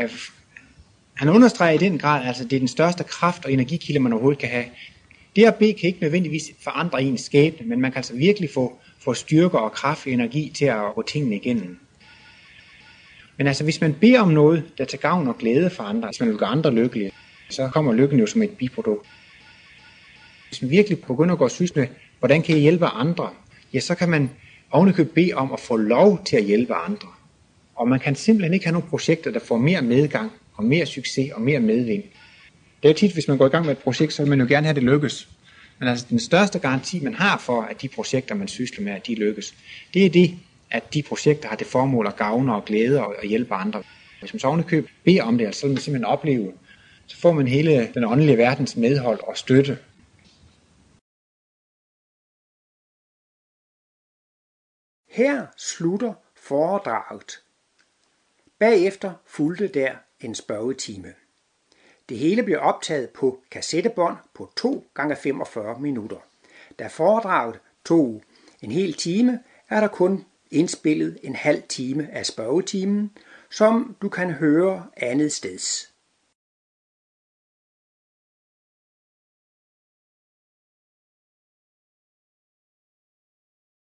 Øh, han understreger i den grad, altså det er den største kraft og energikilde, man overhovedet kan have. Det at bede kan ikke nødvendigvis forandre ens skæbne, men man kan altså virkelig få, få styrke og kraft og energi til at gå tingene igennem. Men altså, hvis man beder om noget, der til gavn og glæde for andre, altså, hvis man vil gøre andre lykkelige, så kommer lykken jo som et biprodukt. Hvis man virkelig begynder at gå og med, hvordan kan jeg hjælpe andre, ja, så kan man ovenikøbet bede om at få lov til at hjælpe andre. Og man kan simpelthen ikke have nogle projekter, der får mere medgang, og mere succes og mere medvind. Det er jo tit, hvis man går i gang med et projekt, så vil man jo gerne have det lykkes. Men altså den største garanti, man har for, at de projekter, man sysler med, at de lykkes, det er det, at de projekter har det formål at gavne og glæde og, hjælpe andre. Hvis man så ovenikøbet beder om det, altså, så vil man simpelthen opleve, så får man hele den åndelige verdens medhold og støtte. Her slutter foredraget. Bagefter fulgte der en spørgetime. Det hele blev optaget på kassettebånd på 2 gange 45 minutter. Da foredraget tog en hel time, er der kun indspillet en halv time af spørgetimen, som du kan høre andet steds.